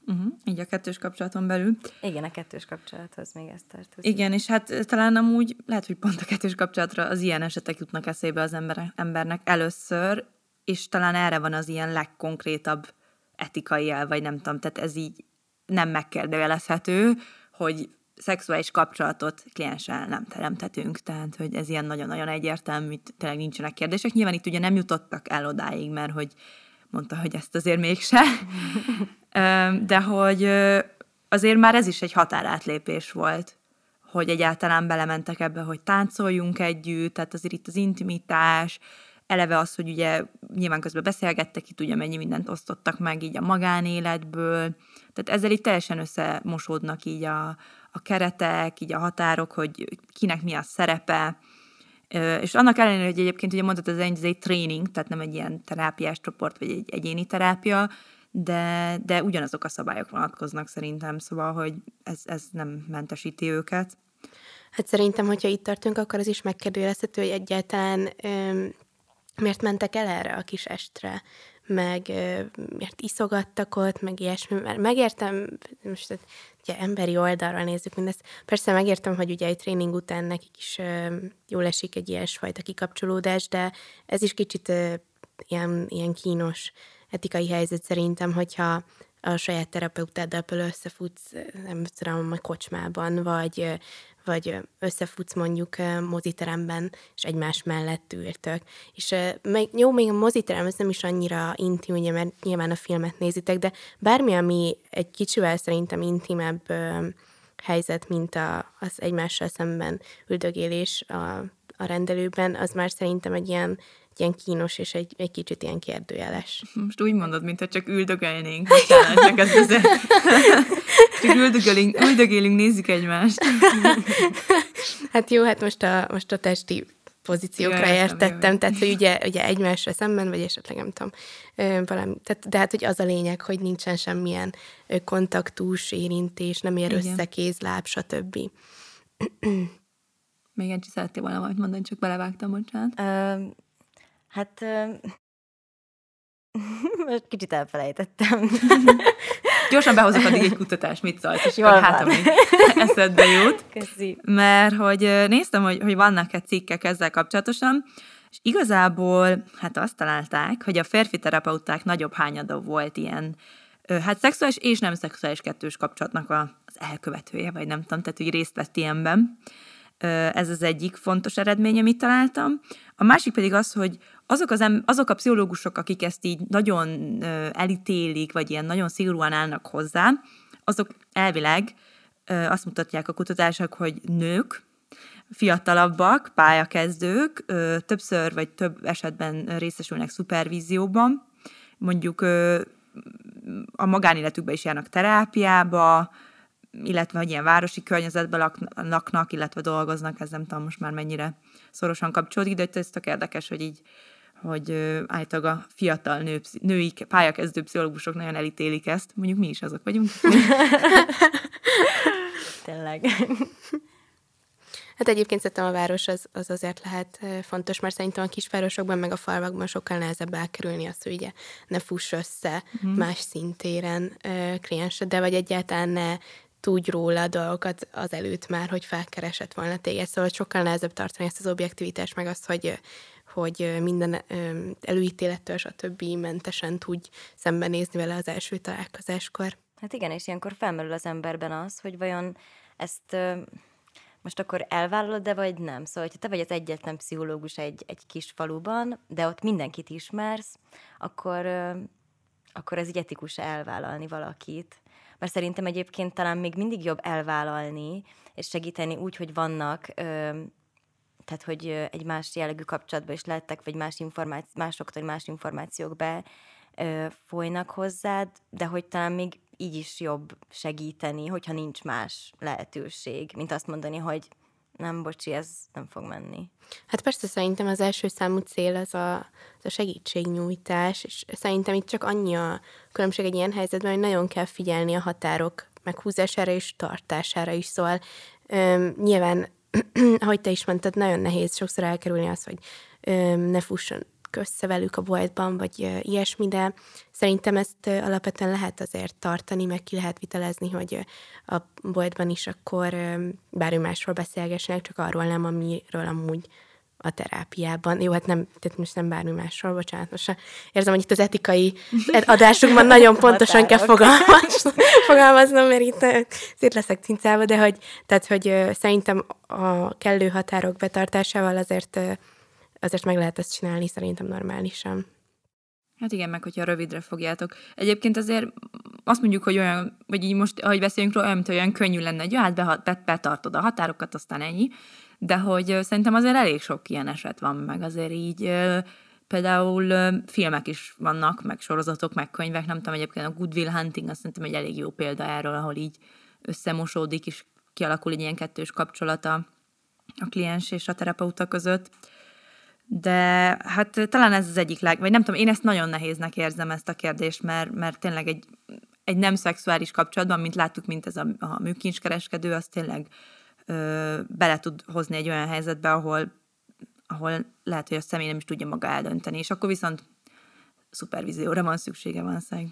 Uh-huh. Így a kettős kapcsolaton belül. Igen, a kettős kapcsolathoz még ezt tartozik. Igen, és hát talán amúgy lehet, hogy pont a kettős kapcsolatra az ilyen esetek jutnak eszébe az emberek, embernek először, és talán erre van az ilyen legkonkrétabb etikai el, vagy nem tudom, tehát ez így nem megkérdőjelezhető, hogy szexuális kapcsolatot klienssel nem teremtetünk, tehát hogy ez ilyen nagyon-nagyon egyértelmű, tényleg nincsenek kérdések. Nyilván itt ugye nem jutottak el odáig, mert hogy mondta, hogy ezt azért mégse. De hogy azért már ez is egy határátlépés volt, hogy egyáltalán belementek ebbe, hogy táncoljunk együtt, tehát azért itt az intimitás, eleve az, hogy ugye nyilván közben beszélgettek, itt ugye mennyi mindent osztottak meg így a magánéletből, tehát ezzel itt teljesen összemosódnak így a, a keretek, így a határok, hogy kinek mi a szerepe, és annak ellenére, hogy egyébként ugye mondtad, ez egy, ez egy tréning, tehát nem egy ilyen terápiás csoport, vagy egy egyéni terápia, de, de ugyanazok a szabályok vonatkoznak szerintem, szóval, hogy ez, ez nem mentesíti őket. Hát szerintem, hogyha itt tartunk, akkor az is megkérdőjelezhető, hogy egyáltalán öm, miért mentek el erre a kis estre, meg miért iszogattak ott, meg ilyesmi, mert megértem, most hát, ugye emberi oldalról nézzük mindezt, persze megértem, hogy ugye egy tréning után nekik is jól esik egy ilyesfajta kikapcsolódás, de ez is kicsit ilyen, ilyen kínos etikai helyzet szerintem, hogyha a saját terapeutáddal például összefutsz, nem tudom, a kocsmában, vagy, vagy összefutsz mondjuk moziteremben, és egymás mellett ültök. És jó, még a moziterem, ez nem is annyira intim, ugye, mert nyilván a filmet nézitek, de bármi, ami egy kicsivel szerintem intimebb helyzet, mint a, az egymással szemben üldögélés a, a rendelőben, az már szerintem egy ilyen ilyen kínos és egy, egy kicsit ilyen kérdőjeles. Most úgy mondod, mintha csak üldögölnénk. Bocsánat, csak ez azért. csak üldögélünk, üldögélünk, nézzük egymást. hát jó, hát most a, most a testi pozíciókra ja, értettem, jó. tehát hogy ugye, ugye egymásra szemben, vagy esetleg nem tudom, valami, tehát, de hát hogy az a lényeg, hogy nincsen semmilyen kontaktus, érintés, nem ér Igen. össze kézláb, stb. Még egy szerettél volna valamit mondani, csak belevágtam, bocsánat. Uh, hát most kicsit elfelejtettem. Gyorsan behozok addig egy kutatást, mit szólsz, és Jól hát, amíg eszedbe jut. Köszi. Mert hogy néztem, hogy, hogy vannak-e cikkek ezzel kapcsolatosan, és igazából hát azt találták, hogy a férfi terapeuták nagyobb hányada volt ilyen hát szexuális és nem szexuális kettős kapcsolatnak az elkövetője, vagy nem tudom, tehát hogy részt vett ilyenben. Ez az egyik fontos eredmény, amit találtam. A másik pedig az, hogy azok, az em- azok a pszichológusok, akik ezt így nagyon elítélik, vagy ilyen nagyon szigorúan állnak hozzá, azok elvileg azt mutatják a kutatások, hogy nők, fiatalabbak, pályakezdők, többször vagy több esetben részesülnek szupervízióban, mondjuk a magánéletükben is járnak terápiába, illetve hogy ilyen városi környezetben laknak, illetve dolgoznak, ez nem tudom most már mennyire szorosan kapcsolódik, de ez tök érdekes, hogy így hogy állítólag a fiatal nő, női pályakezdő pszichológusok nagyon elítélik ezt. Mondjuk mi is azok vagyunk. Tényleg. Hát egyébként szerintem a város az, az azért lehet fontos, mert szerintem a kisvárosokban meg a falvakban sokkal nehezebb elkerülni azt, hogy ugye ne fuss össze uh-huh. más szintéren kliensed, de vagy egyáltalán ne tudj róla a dolgokat az előtt már, hogy felkeresett volna téged. Szóval sokkal nehezebb tartani ezt az objektivitást, meg azt, hogy hogy minden előítélettől, stb. mentesen tudj szembenézni vele az első találkozáskor. Hát igen, és ilyenkor felmerül az emberben az, hogy vajon ezt most akkor elvállalod, de vagy nem. Szóval, hogyha te vagy az egyetlen pszichológus egy, egy kis faluban, de ott mindenkit ismersz, akkor, akkor ez így etikus elvállalni valakit. Mert szerintem egyébként talán még mindig jobb elvállalni, és segíteni úgy, hogy vannak tehát hogy egy más jellegű kapcsolatban is lettek, vagy más információ, másoktól más információk be ö, folynak hozzád, de hogy talán még így is jobb segíteni, hogyha nincs más lehetőség, mint azt mondani, hogy nem, bocsi, ez nem fog menni. Hát persze szerintem az első számú cél az a, az a segítségnyújtás, és szerintem itt csak annyi a különbség egy ilyen helyzetben, hogy nagyon kell figyelni a határok meghúzására és tartására is, szóval öm, nyilván ahogy te is mondtad, nagyon nehéz sokszor elkerülni azt, hogy ö, ne fusson össze velük a boltban, vagy ö, ilyesmi, de szerintem ezt ö, alapvetően lehet azért tartani, meg ki lehet vitelezni, hogy ö, a boltban is akkor bármi másról beszélgessenek, csak arról nem, amiről amúgy a terápiában. Jó, hát nem, tehát most nem bármi másról, bocsánat, most érzem, hogy itt az etikai adásunkban nagyon pontosan kell fogalmaz, fogalmaznom, mert itt szét leszek cincálva, de hogy, tehát, hogy szerintem a kellő határok betartásával azért, azért meg lehet ezt csinálni szerintem normálisan. Hát igen, meg hogyha rövidre fogjátok. Egyébként azért azt mondjuk, hogy olyan, vagy így most, ahogy beszélünk róla, olyan, mint olyan könnyű lenne, hogy hát betartod a határokat, aztán ennyi de hogy szerintem azért elég sok ilyen eset van, meg azért így például filmek is vannak, meg sorozatok, meg könyvek, nem tudom, egyébként a Good Will Hunting azt szerintem egy elég jó példa erről, ahol így összemosódik, és kialakul egy ilyen kettős kapcsolata a kliens és a terapeuta között. De hát talán ez az egyik leg, vagy nem tudom, én ezt nagyon nehéznek érzem ezt a kérdést, mert, mert tényleg egy, egy nem szexuális kapcsolatban, mint láttuk, mint ez a, a műkincskereskedő, az tényleg ö, bele tud hozni egy olyan helyzetbe, ahol, ahol lehet, hogy a személy nem is tudja maga eldönteni, és akkor viszont szupervízióra van szüksége van szeg.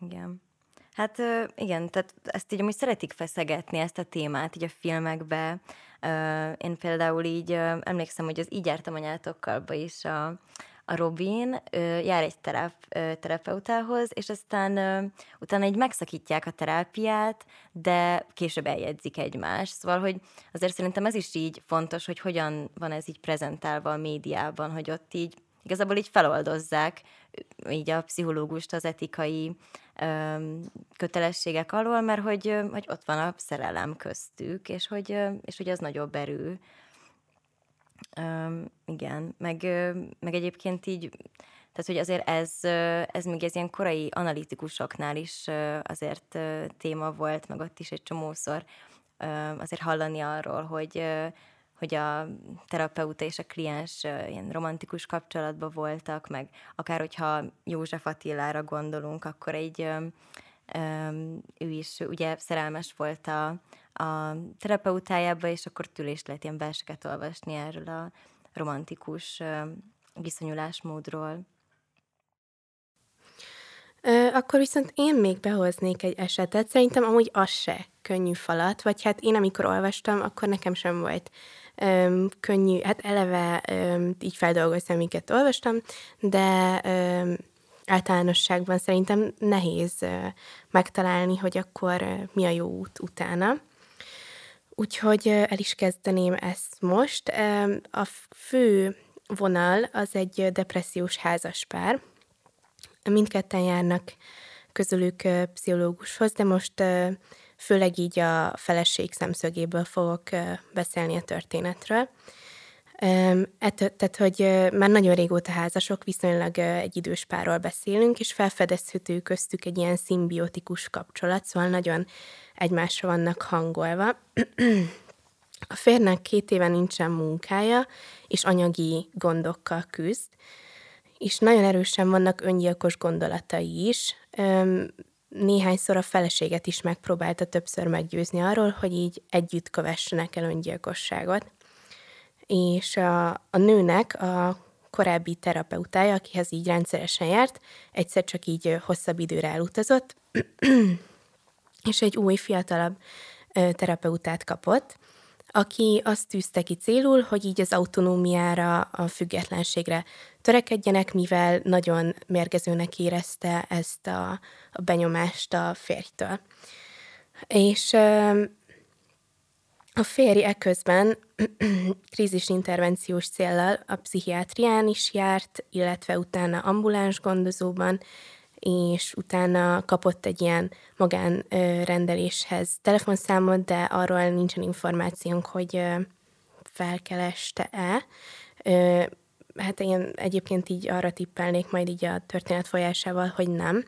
Igen. Hát igen, tehát ezt így amúgy szeretik feszegetni, ezt a témát így a filmekbe. Én például így emlékszem, hogy az Így jártam anyátokkal is a, a Robin ö, jár egy terap, ö, terapeutához, és aztán ö, utána egy megszakítják a terápiát, de később eljegyzik egymást. Szóval, hogy azért szerintem ez is így fontos, hogy hogyan van ez így prezentálva a médiában, hogy ott így igazából így feloldozzák így a pszichológust az etikai ö, kötelességek alól, mert hogy, hogy ott van a szerelem köztük, és hogy, és hogy az nagyobb erő. Um, igen, meg, meg egyébként így, tehát hogy azért ez, ez még ez ilyen korai analitikusoknál is azért téma volt, meg ott is egy csomószor azért hallani arról, hogy hogy a terapeuta és a kliens ilyen romantikus kapcsolatban voltak, meg akár hogyha József Attilára gondolunk, akkor egy ő is ugye szerelmes volt a, a terapeutájába, és akkor tülést lehet ilyen verseket olvasni erről a romantikus viszonyulásmódról. Akkor viszont én még behoznék egy esetet. Szerintem amúgy az se könnyű falat, vagy hát én amikor olvastam, akkor nekem sem volt öm, könnyű, hát eleve öm, így feldolgoztam, amiket olvastam, de öm, általánosságban szerintem nehéz ö, megtalálni, hogy akkor ö, mi a jó út utána. Úgyhogy el is kezdeném ezt most. A fő vonal az egy depressziós házaspár. Mindketten járnak közülük pszichológushoz, de most főleg így a feleség szemszögéből fogok beszélni a történetről. Tehát, hogy már nagyon régóta házasok, viszonylag egy idős párról beszélünk, és felfedezhető köztük egy ilyen szimbiotikus kapcsolat, szóval nagyon egymásra vannak hangolva. A férnek két éve nincsen munkája, és anyagi gondokkal küzd, és nagyon erősen vannak öngyilkos gondolatai is néhányszor a feleséget is megpróbálta többször meggyőzni arról, hogy így együtt kövessenek el öngyilkosságot. És a, a nőnek a korábbi terapeutája, akihez így rendszeresen járt, egyszer csak így hosszabb időre elutazott, és egy új, fiatalabb terapeutát kapott, aki azt tűzte ki célul, hogy így az autonómiára, a függetlenségre törekedjenek, mivel nagyon mérgezőnek érezte ezt a, a benyomást a férjtől. És a férj eközben krízisintervenciós céllal a pszichiátrián is járt, illetve utána ambuláns gondozóban, és utána kapott egy ilyen magánrendeléshez telefonszámot, de arról nincsen információnk, hogy felkeleste-e. Hát én egyébként így arra tippelnék majd így a történet folyásával, hogy nem.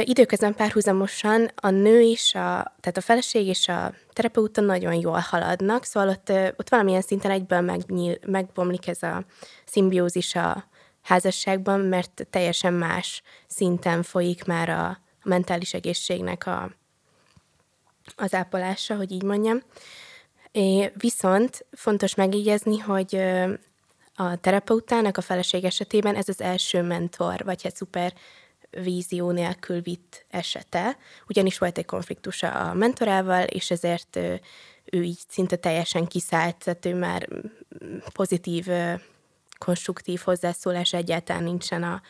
időközben párhuzamosan a nő is, a, tehát a feleség és a terapeuta nagyon jól haladnak, szóval ott, ott valamilyen szinten egyből megnyíl, megbomlik ez a szimbiózis a házasságban, mert teljesen más szinten folyik már a, mentális egészségnek a, az ápolása, hogy így mondjam. É, viszont fontos megjegyezni, hogy a terapeutának a feleség esetében ez az első mentor, vagy hát szuper vízió nélkül vitt esete, ugyanis volt egy konfliktusa a mentorával, és ezért ő így szinte teljesen kiszállt, tehát ő már pozitív konstruktív hozzászólás egyáltalán nincsen a,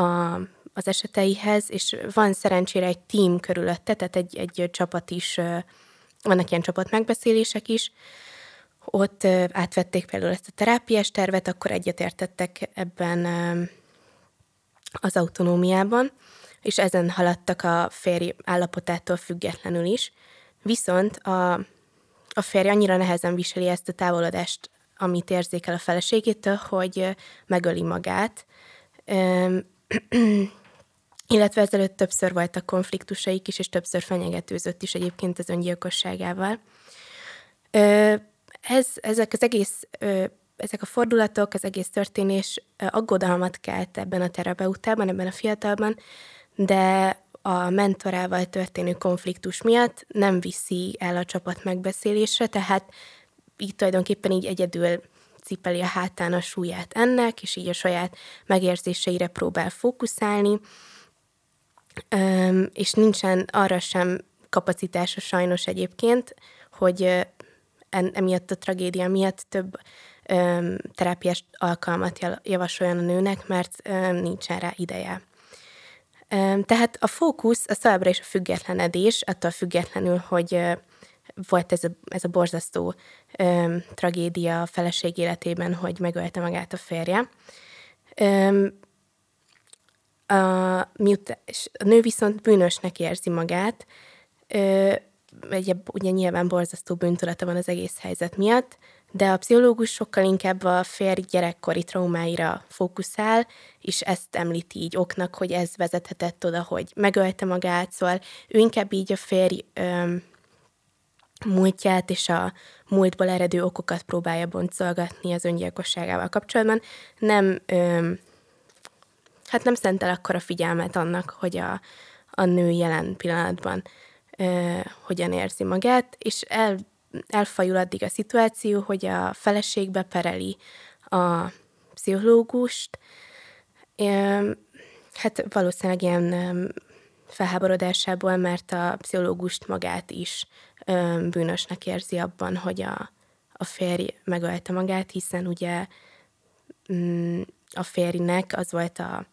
a, az eseteihez, és van szerencsére egy tím körülötte, tehát egy, egy csapat is, vannak ilyen csapat megbeszélések is, ott átvették például ezt a terápiás tervet, akkor egyetértettek ebben az autonómiában, és ezen haladtak a férj állapotától függetlenül is. Viszont a, a férj annyira nehezen viseli ezt a távolodást amit érzékel a feleségétől, hogy megöli magát. illetve ezelőtt többször voltak konfliktusaik is, és többször fenyegetőzött is egyébként az öngyilkosságával. Ez, ezek az egész, ezek a fordulatok, az egész történés aggodalmat kelt ebben a terapeutában, ebben a fiatalban, de a mentorával történő konfliktus miatt nem viszi el a csapat megbeszélésre, tehát így tulajdonképpen így egyedül cipeli a hátán a súlyát ennek, és így a saját megérzéseire próbál fókuszálni, és nincsen arra sem kapacitása sajnos egyébként, hogy emiatt a tragédia miatt több terápiás alkalmat javasoljon a nőnek, mert nincsen rá ideje. Tehát a fókusz a továbbra is a függetlenedés, attól függetlenül, hogy volt ez a, ez a borzasztó ö, tragédia a feleség életében, hogy megölte magát a férje. Ö, a, miután, a nő viszont bűnösnek érzi magát, ö, ugye, ugye nyilván borzasztó bűntudata van az egész helyzet miatt, de a pszichológus sokkal inkább a férj gyerekkori traumáira fókuszál, és ezt említi így oknak, hogy ez vezethetett oda, hogy megölte magát, szóval ő inkább így a férj öm, múltját és a múltból eredő okokat próbálja boncolgatni az öngyilkosságával kapcsolatban. Nem, öm, hát nem szentel akkor a figyelmet annak, hogy a, a nő jelen pillanatban ö, hogyan érzi magát, és el elfajul addig a szituáció, hogy a feleség bepereli a pszichológust, hát valószínűleg ilyen felháborodásából, mert a pszichológust magát is bűnösnek érzi abban, hogy a, a férj megölte magát, hiszen ugye mm, a férjnek az volt a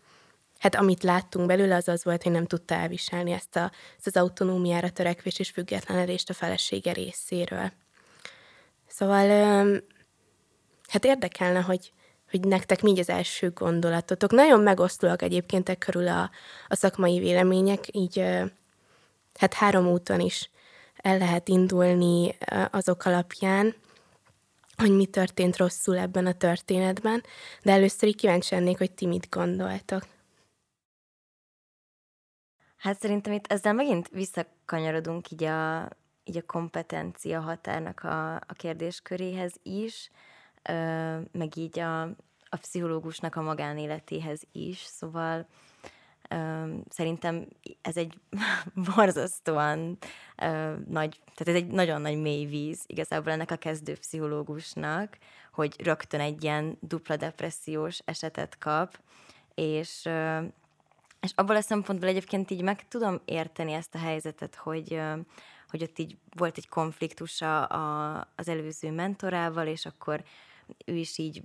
hát amit láttunk belőle, az az volt, hogy nem tudta elviselni ezt, a, ezt az autonómiára törekvés és függetlenedést a felesége részéről. Szóval hát érdekelne, hogy, hogy nektek mi az első gondolatotok. Nagyon megosztóak egyébként e körül a, a szakmai vélemények, így hát három úton is el lehet indulni azok alapján, hogy mi történt rosszul ebben a történetben, de először így kíváncsi lennék, hogy ti mit gondoltok. Hát szerintem itt ezzel megint visszakanyarodunk így a, így a kompetencia határnak a, a kérdésköréhez is, meg így a, a pszichológusnak a magánéletéhez is, szóval szerintem ez egy borzasztóan nagy, tehát ez egy nagyon nagy mély víz igazából ennek a kezdő pszichológusnak, hogy rögtön egy ilyen dupla depressziós esetet kap, és és abból a szempontból egyébként így meg tudom érteni ezt a helyzetet, hogy, hogy ott így volt egy konfliktusa az előző mentorával, és akkor ő is így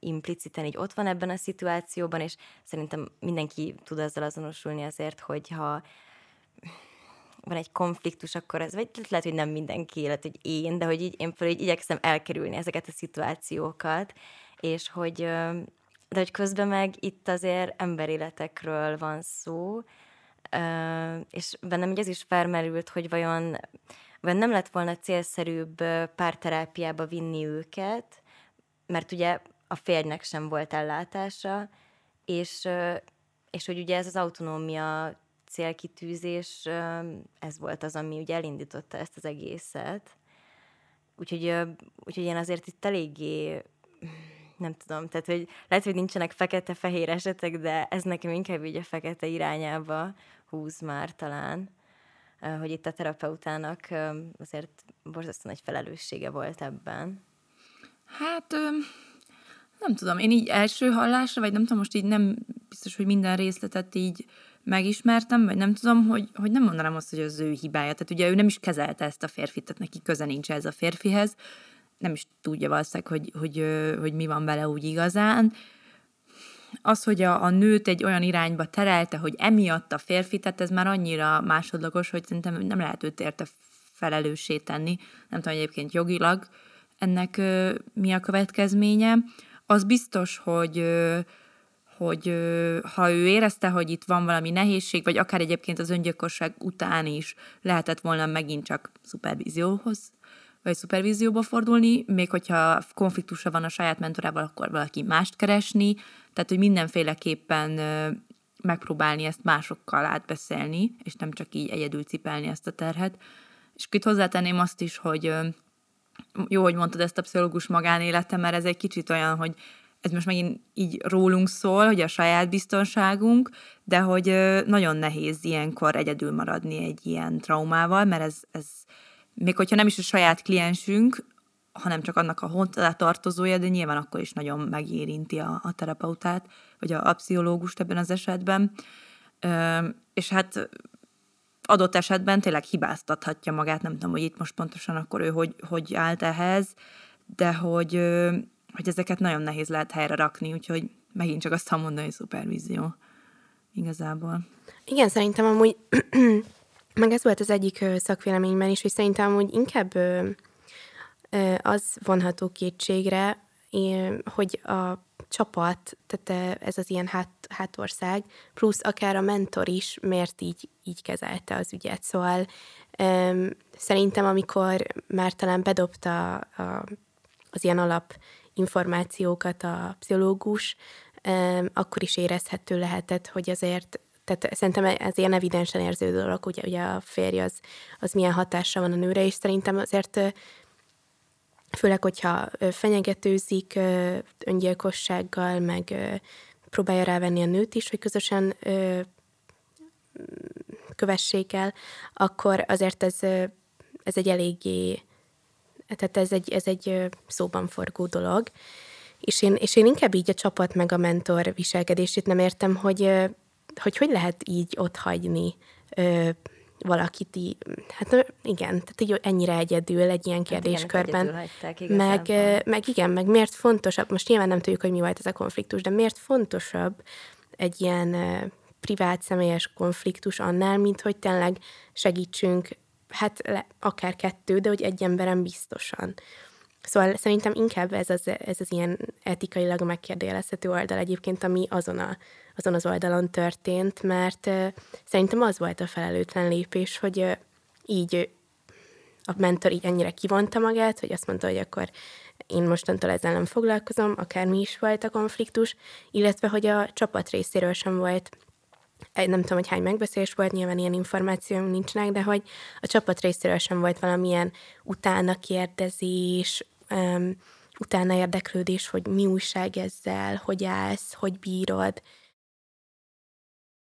impliciten így ott van ebben a szituációban, és szerintem mindenki tud azzal azonosulni azért, hogyha van egy konfliktus, akkor ez, vagy lehet, hogy nem mindenki élet, hogy én, de hogy így én például így igyekszem elkerülni ezeket a szituációkat, és hogy de hogy közben meg itt azért emberéletekről van szó, és bennem így az is felmerült, hogy vajon, vajon nem lett volna célszerűbb párterápiába vinni őket, mert ugye a férjnek sem volt ellátása, és, és hogy ugye ez az autonómia célkitűzés, ez volt az, ami ugye elindította ezt az egészet. Úgyhogy, úgyhogy én azért itt eléggé nem tudom, tehát hogy lehet, hogy nincsenek fekete-fehér esetek, de ez nekem inkább így a fekete irányába húz már talán, hogy itt a terapeutának azért borzasztó nagy felelőssége volt ebben. Hát nem tudom, én így első hallásra, vagy nem tudom, most így nem biztos, hogy minden részletet így megismertem, vagy nem tudom, hogy, hogy nem mondanám azt, hogy az ő hibája. Tehát ugye ő nem is kezelte ezt a férfit, tehát neki köze nincs ez a férfihez, nem is tudja valószínűleg, hogy, hogy, hogy mi van vele úgy igazán. Az, hogy a, a nőt egy olyan irányba terelte, hogy emiatt a férfi, tehát ez már annyira másodlagos, hogy szerintem nem lehet őt érte felelőssé tenni. Nem tudom egyébként jogilag ennek ö, mi a következménye. Az biztos, hogy hogy ha ő érezte, hogy itt van valami nehézség, vagy akár egyébként az öngyilkosság után is lehetett volna megint csak szupervízióhoz vagy szupervízióba fordulni, még hogyha konfliktusa van a saját mentorával, akkor valaki mást keresni, tehát hogy mindenféleképpen megpróbálni ezt másokkal átbeszélni, és nem csak így egyedül cipelni ezt a terhet. És itt hozzátenném azt is, hogy jó, hogy mondtad ezt a pszichológus magánélete, mert ez egy kicsit olyan, hogy ez most megint így rólunk szól, hogy a saját biztonságunk, de hogy nagyon nehéz ilyenkor egyedül maradni egy ilyen traumával, mert ez, ez még hogyha nem is a saját kliensünk, hanem csak annak a hozzá tartozója, de nyilván akkor is nagyon megérinti a, a terapeutát, vagy a, a pszichológust ebben az esetben. Ö, és hát adott esetben tényleg hibáztathatja magát, nem tudom, hogy itt most pontosan akkor ő hogy, hogy állt ehhez, de hogy, hogy ezeket nagyon nehéz lehet helyre rakni, úgyhogy megint csak azt mondani, hogy szupervízió igazából. Igen, szerintem amúgy meg ez volt az egyik szakvéleményben is, hogy szerintem hogy inkább az vonható kétségre, hogy a csapat, tehát ez az ilyen hát, hátország, plusz akár a mentor is, miért így, így kezelte az ügyet. Szóval um, szerintem, amikor már talán bedobta a az ilyen alap információkat a pszichológus, akkor is érezhető lehetett, hogy azért tehát szerintem ez ilyen evidensen érződő dolog, ugye, ugye a férj az, az milyen hatással van a nőre, és szerintem azért főleg, hogyha fenyegetőzik öngyilkossággal, meg próbálja rávenni a nőt is, hogy közösen kövessék el, akkor azért ez, ez egy eléggé, tehát ez egy, ez egy szóban forgó dolog. És én, és én inkább így a csapat meg a mentor viselkedését nem értem, hogy hogy, hogy lehet így ott hagyni valakit így, hát igen, tehát így ennyire egyedül egy ilyen kérdéskörben. Hát igen, meg, meg igen, meg miért fontosabb, most nyilván nem tudjuk, hogy mi volt ez a konfliktus, de miért fontosabb egy ilyen privát, személyes konfliktus annál, mint hogy tényleg segítsünk, hát le, akár kettő, de hogy egy emberen biztosan. Szóval szerintem inkább ez az, ez az ilyen etikailag megkérdőjelezhető oldal egyébként, ami azon, a, azon az oldalon történt, mert szerintem az volt a felelőtlen lépés, hogy így a mentor így ennyire kivonta magát, hogy azt mondta, hogy akkor én mostantól ezzel nem foglalkozom, akármi is volt a konfliktus, illetve hogy a csapat részéről sem volt nem tudom, hogy hány megbeszélés volt, nyilván ilyen információim nincsenek, de hogy a csapat részéről sem volt valamilyen utána kérdezés, um, utána érdeklődés, hogy mi újság ezzel, hogy állsz, hogy bírod.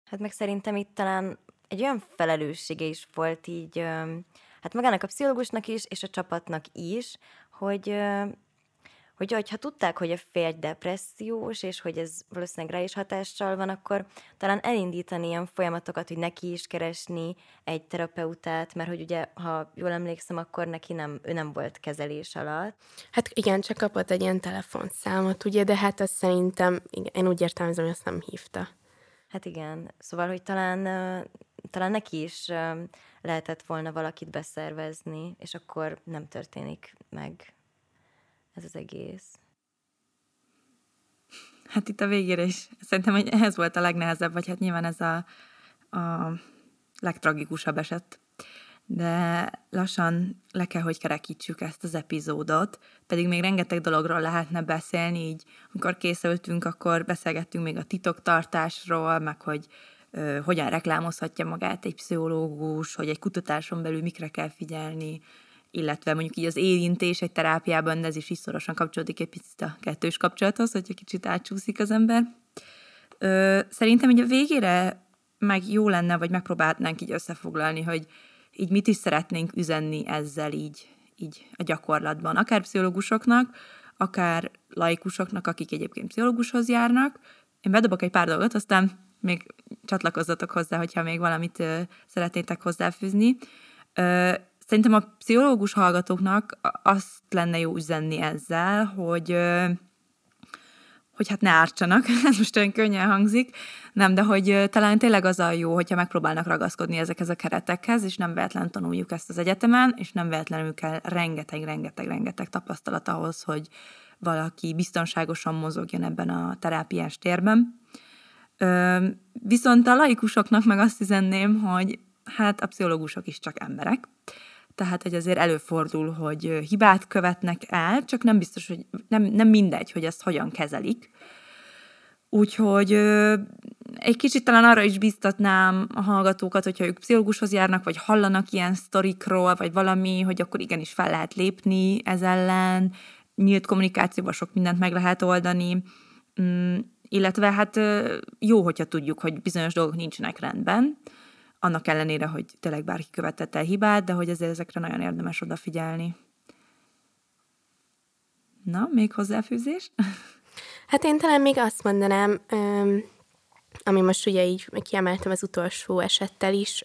Hát meg szerintem itt talán egy olyan felelőssége is volt így, hát magának a pszichológusnak is, és a csapatnak is, hogy hogy ha tudták, hogy a férj depressziós, és hogy ez valószínűleg rá is hatással van, akkor talán elindítani ilyen folyamatokat, hogy neki is keresni egy terapeutát, mert hogy ugye, ha jól emlékszem, akkor neki nem, ő nem volt kezelés alatt. Hát igen, csak kapott egy ilyen telefonszámot, ugye, de hát azt szerintem, igen, én úgy értelmezem, hogy azt nem hívta. Hát igen, szóval, hogy talán, talán neki is lehetett volna valakit beszervezni, és akkor nem történik meg ez az egész? Hát itt a végére is szerintem, hogy ehhez volt a legnehezebb, vagy hát nyilván ez a, a legtragikusabb eset. De lassan le kell, hogy kerekítsük ezt az epizódot, pedig még rengeteg dologról lehetne beszélni, így amikor készültünk, akkor beszélgettünk még a titoktartásról, meg hogy ö, hogyan reklámozhatja magát egy pszichológus, hogy egy kutatáson belül mikre kell figyelni, illetve mondjuk így az érintés egy terápiában, de ez is is szorosan kapcsolódik egy picit a kettős kapcsolathoz, hogy egy kicsit átsúszik az ember. Ö, szerintem így a végére meg jó lenne, vagy megpróbálnánk így összefoglalni, hogy így mit is szeretnénk üzenni ezzel így, így a gyakorlatban. Akár pszichológusoknak, akár laikusoknak, akik egyébként pszichológushoz járnak. Én bedobok egy pár dolgot, aztán még csatlakozzatok hozzá, hogyha még valamit ö, szeretnétek hozzáfűzni. Ö, Szerintem a pszichológus hallgatóknak azt lenne jó üzenni ezzel, hogy hogy hát ne ártsanak, ez most olyan könnyen hangzik, nem, de hogy talán tényleg az a jó, hogyha megpróbálnak ragaszkodni ezekhez a keretekhez, és nem véletlen tanuljuk ezt az egyetemen, és nem véletlenül kell rengeteg, rengeteg, rengeteg tapasztalat ahhoz, hogy valaki biztonságosan mozogjon ebben a terápiás térben. Viszont a laikusoknak meg azt üzenném, hogy hát a pszichológusok is csak emberek, tehát hogy azért előfordul, hogy hibát követnek el, csak nem biztos, hogy nem, nem mindegy, hogy ezt hogyan kezelik. Úgyhogy egy kicsit talán arra is biztatnám a hallgatókat, hogyha ők pszichológushoz járnak, vagy hallanak ilyen sztorikról, vagy valami, hogy akkor igenis fel lehet lépni ez ellen, nyílt kommunikációban sok mindent meg lehet oldani, mm, illetve hát jó, hogyha tudjuk, hogy bizonyos dolgok nincsenek rendben, annak ellenére, hogy tényleg bárki követett el hibát, de hogy ezért ezekre nagyon érdemes odafigyelni. Na, még hozzáfűzés? Hát én talán még azt mondanám, ami most ugye így kiemeltem az utolsó esettel is,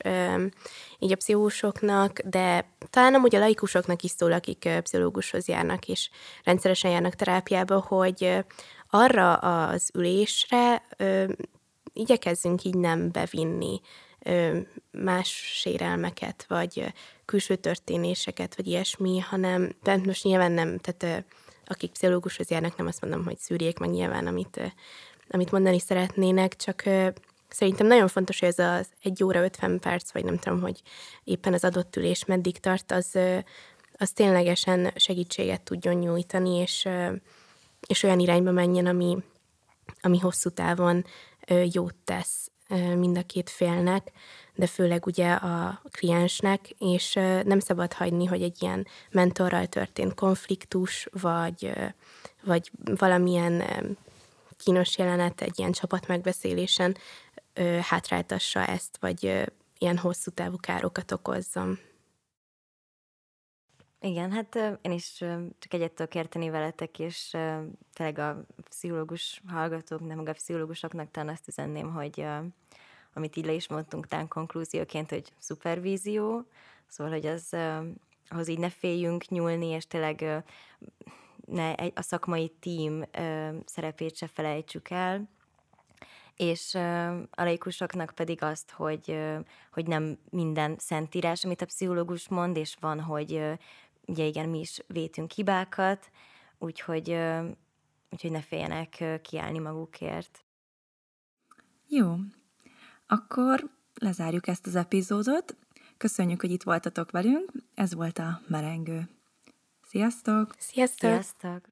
így a pszichológusoknak, de talán amúgy a laikusoknak is szól, akik pszichológushoz járnak, és rendszeresen járnak terápiába, hogy arra az ülésre igyekezzünk így nem bevinni más sérelmeket, vagy külső történéseket, vagy ilyesmi, hanem, de most nyilván nem, tehát akik pszichológushoz járnak, nem azt mondom, hogy szűrjék meg nyilván, amit, amit mondani szeretnének, csak szerintem nagyon fontos, hogy ez az egy óra 50 perc, vagy nem tudom, hogy éppen az adott ülés meddig tart, az az ténylegesen segítséget tudjon nyújtani, és, és olyan irányba menjen, ami, ami hosszú távon jót tesz mind a két félnek, de főleg ugye a kliensnek, és nem szabad hagyni, hogy egy ilyen mentorral történt konfliktus, vagy, vagy valamilyen kínos jelenet egy ilyen csapatmegbeszélésen hátráltassa ezt, vagy ilyen hosszú távú károkat okozzam. Igen, hát én is csak egyet tudok érteni veletek, és tényleg a pszichológus hallgatóknak, meg a pszichológusoknak talán azt üzenném, hogy amit így le is mondtunk tán konklúzióként, hogy szupervízió, szóval, hogy az, ahhoz így ne féljünk nyúlni, és tényleg ne, a szakmai tím szerepét se felejtsük el, és a laikusoknak pedig azt, hogy, hogy nem minden szentírás, amit a pszichológus mond, és van, hogy ugye igen, mi is vétünk hibákat, úgyhogy, úgyhogy ne féljenek kiállni magukért. Jó, akkor lezárjuk ezt az epizódot. Köszönjük, hogy itt voltatok velünk. Ez volt a merengő. Sziasztok! Sziasztok! Sziasztok!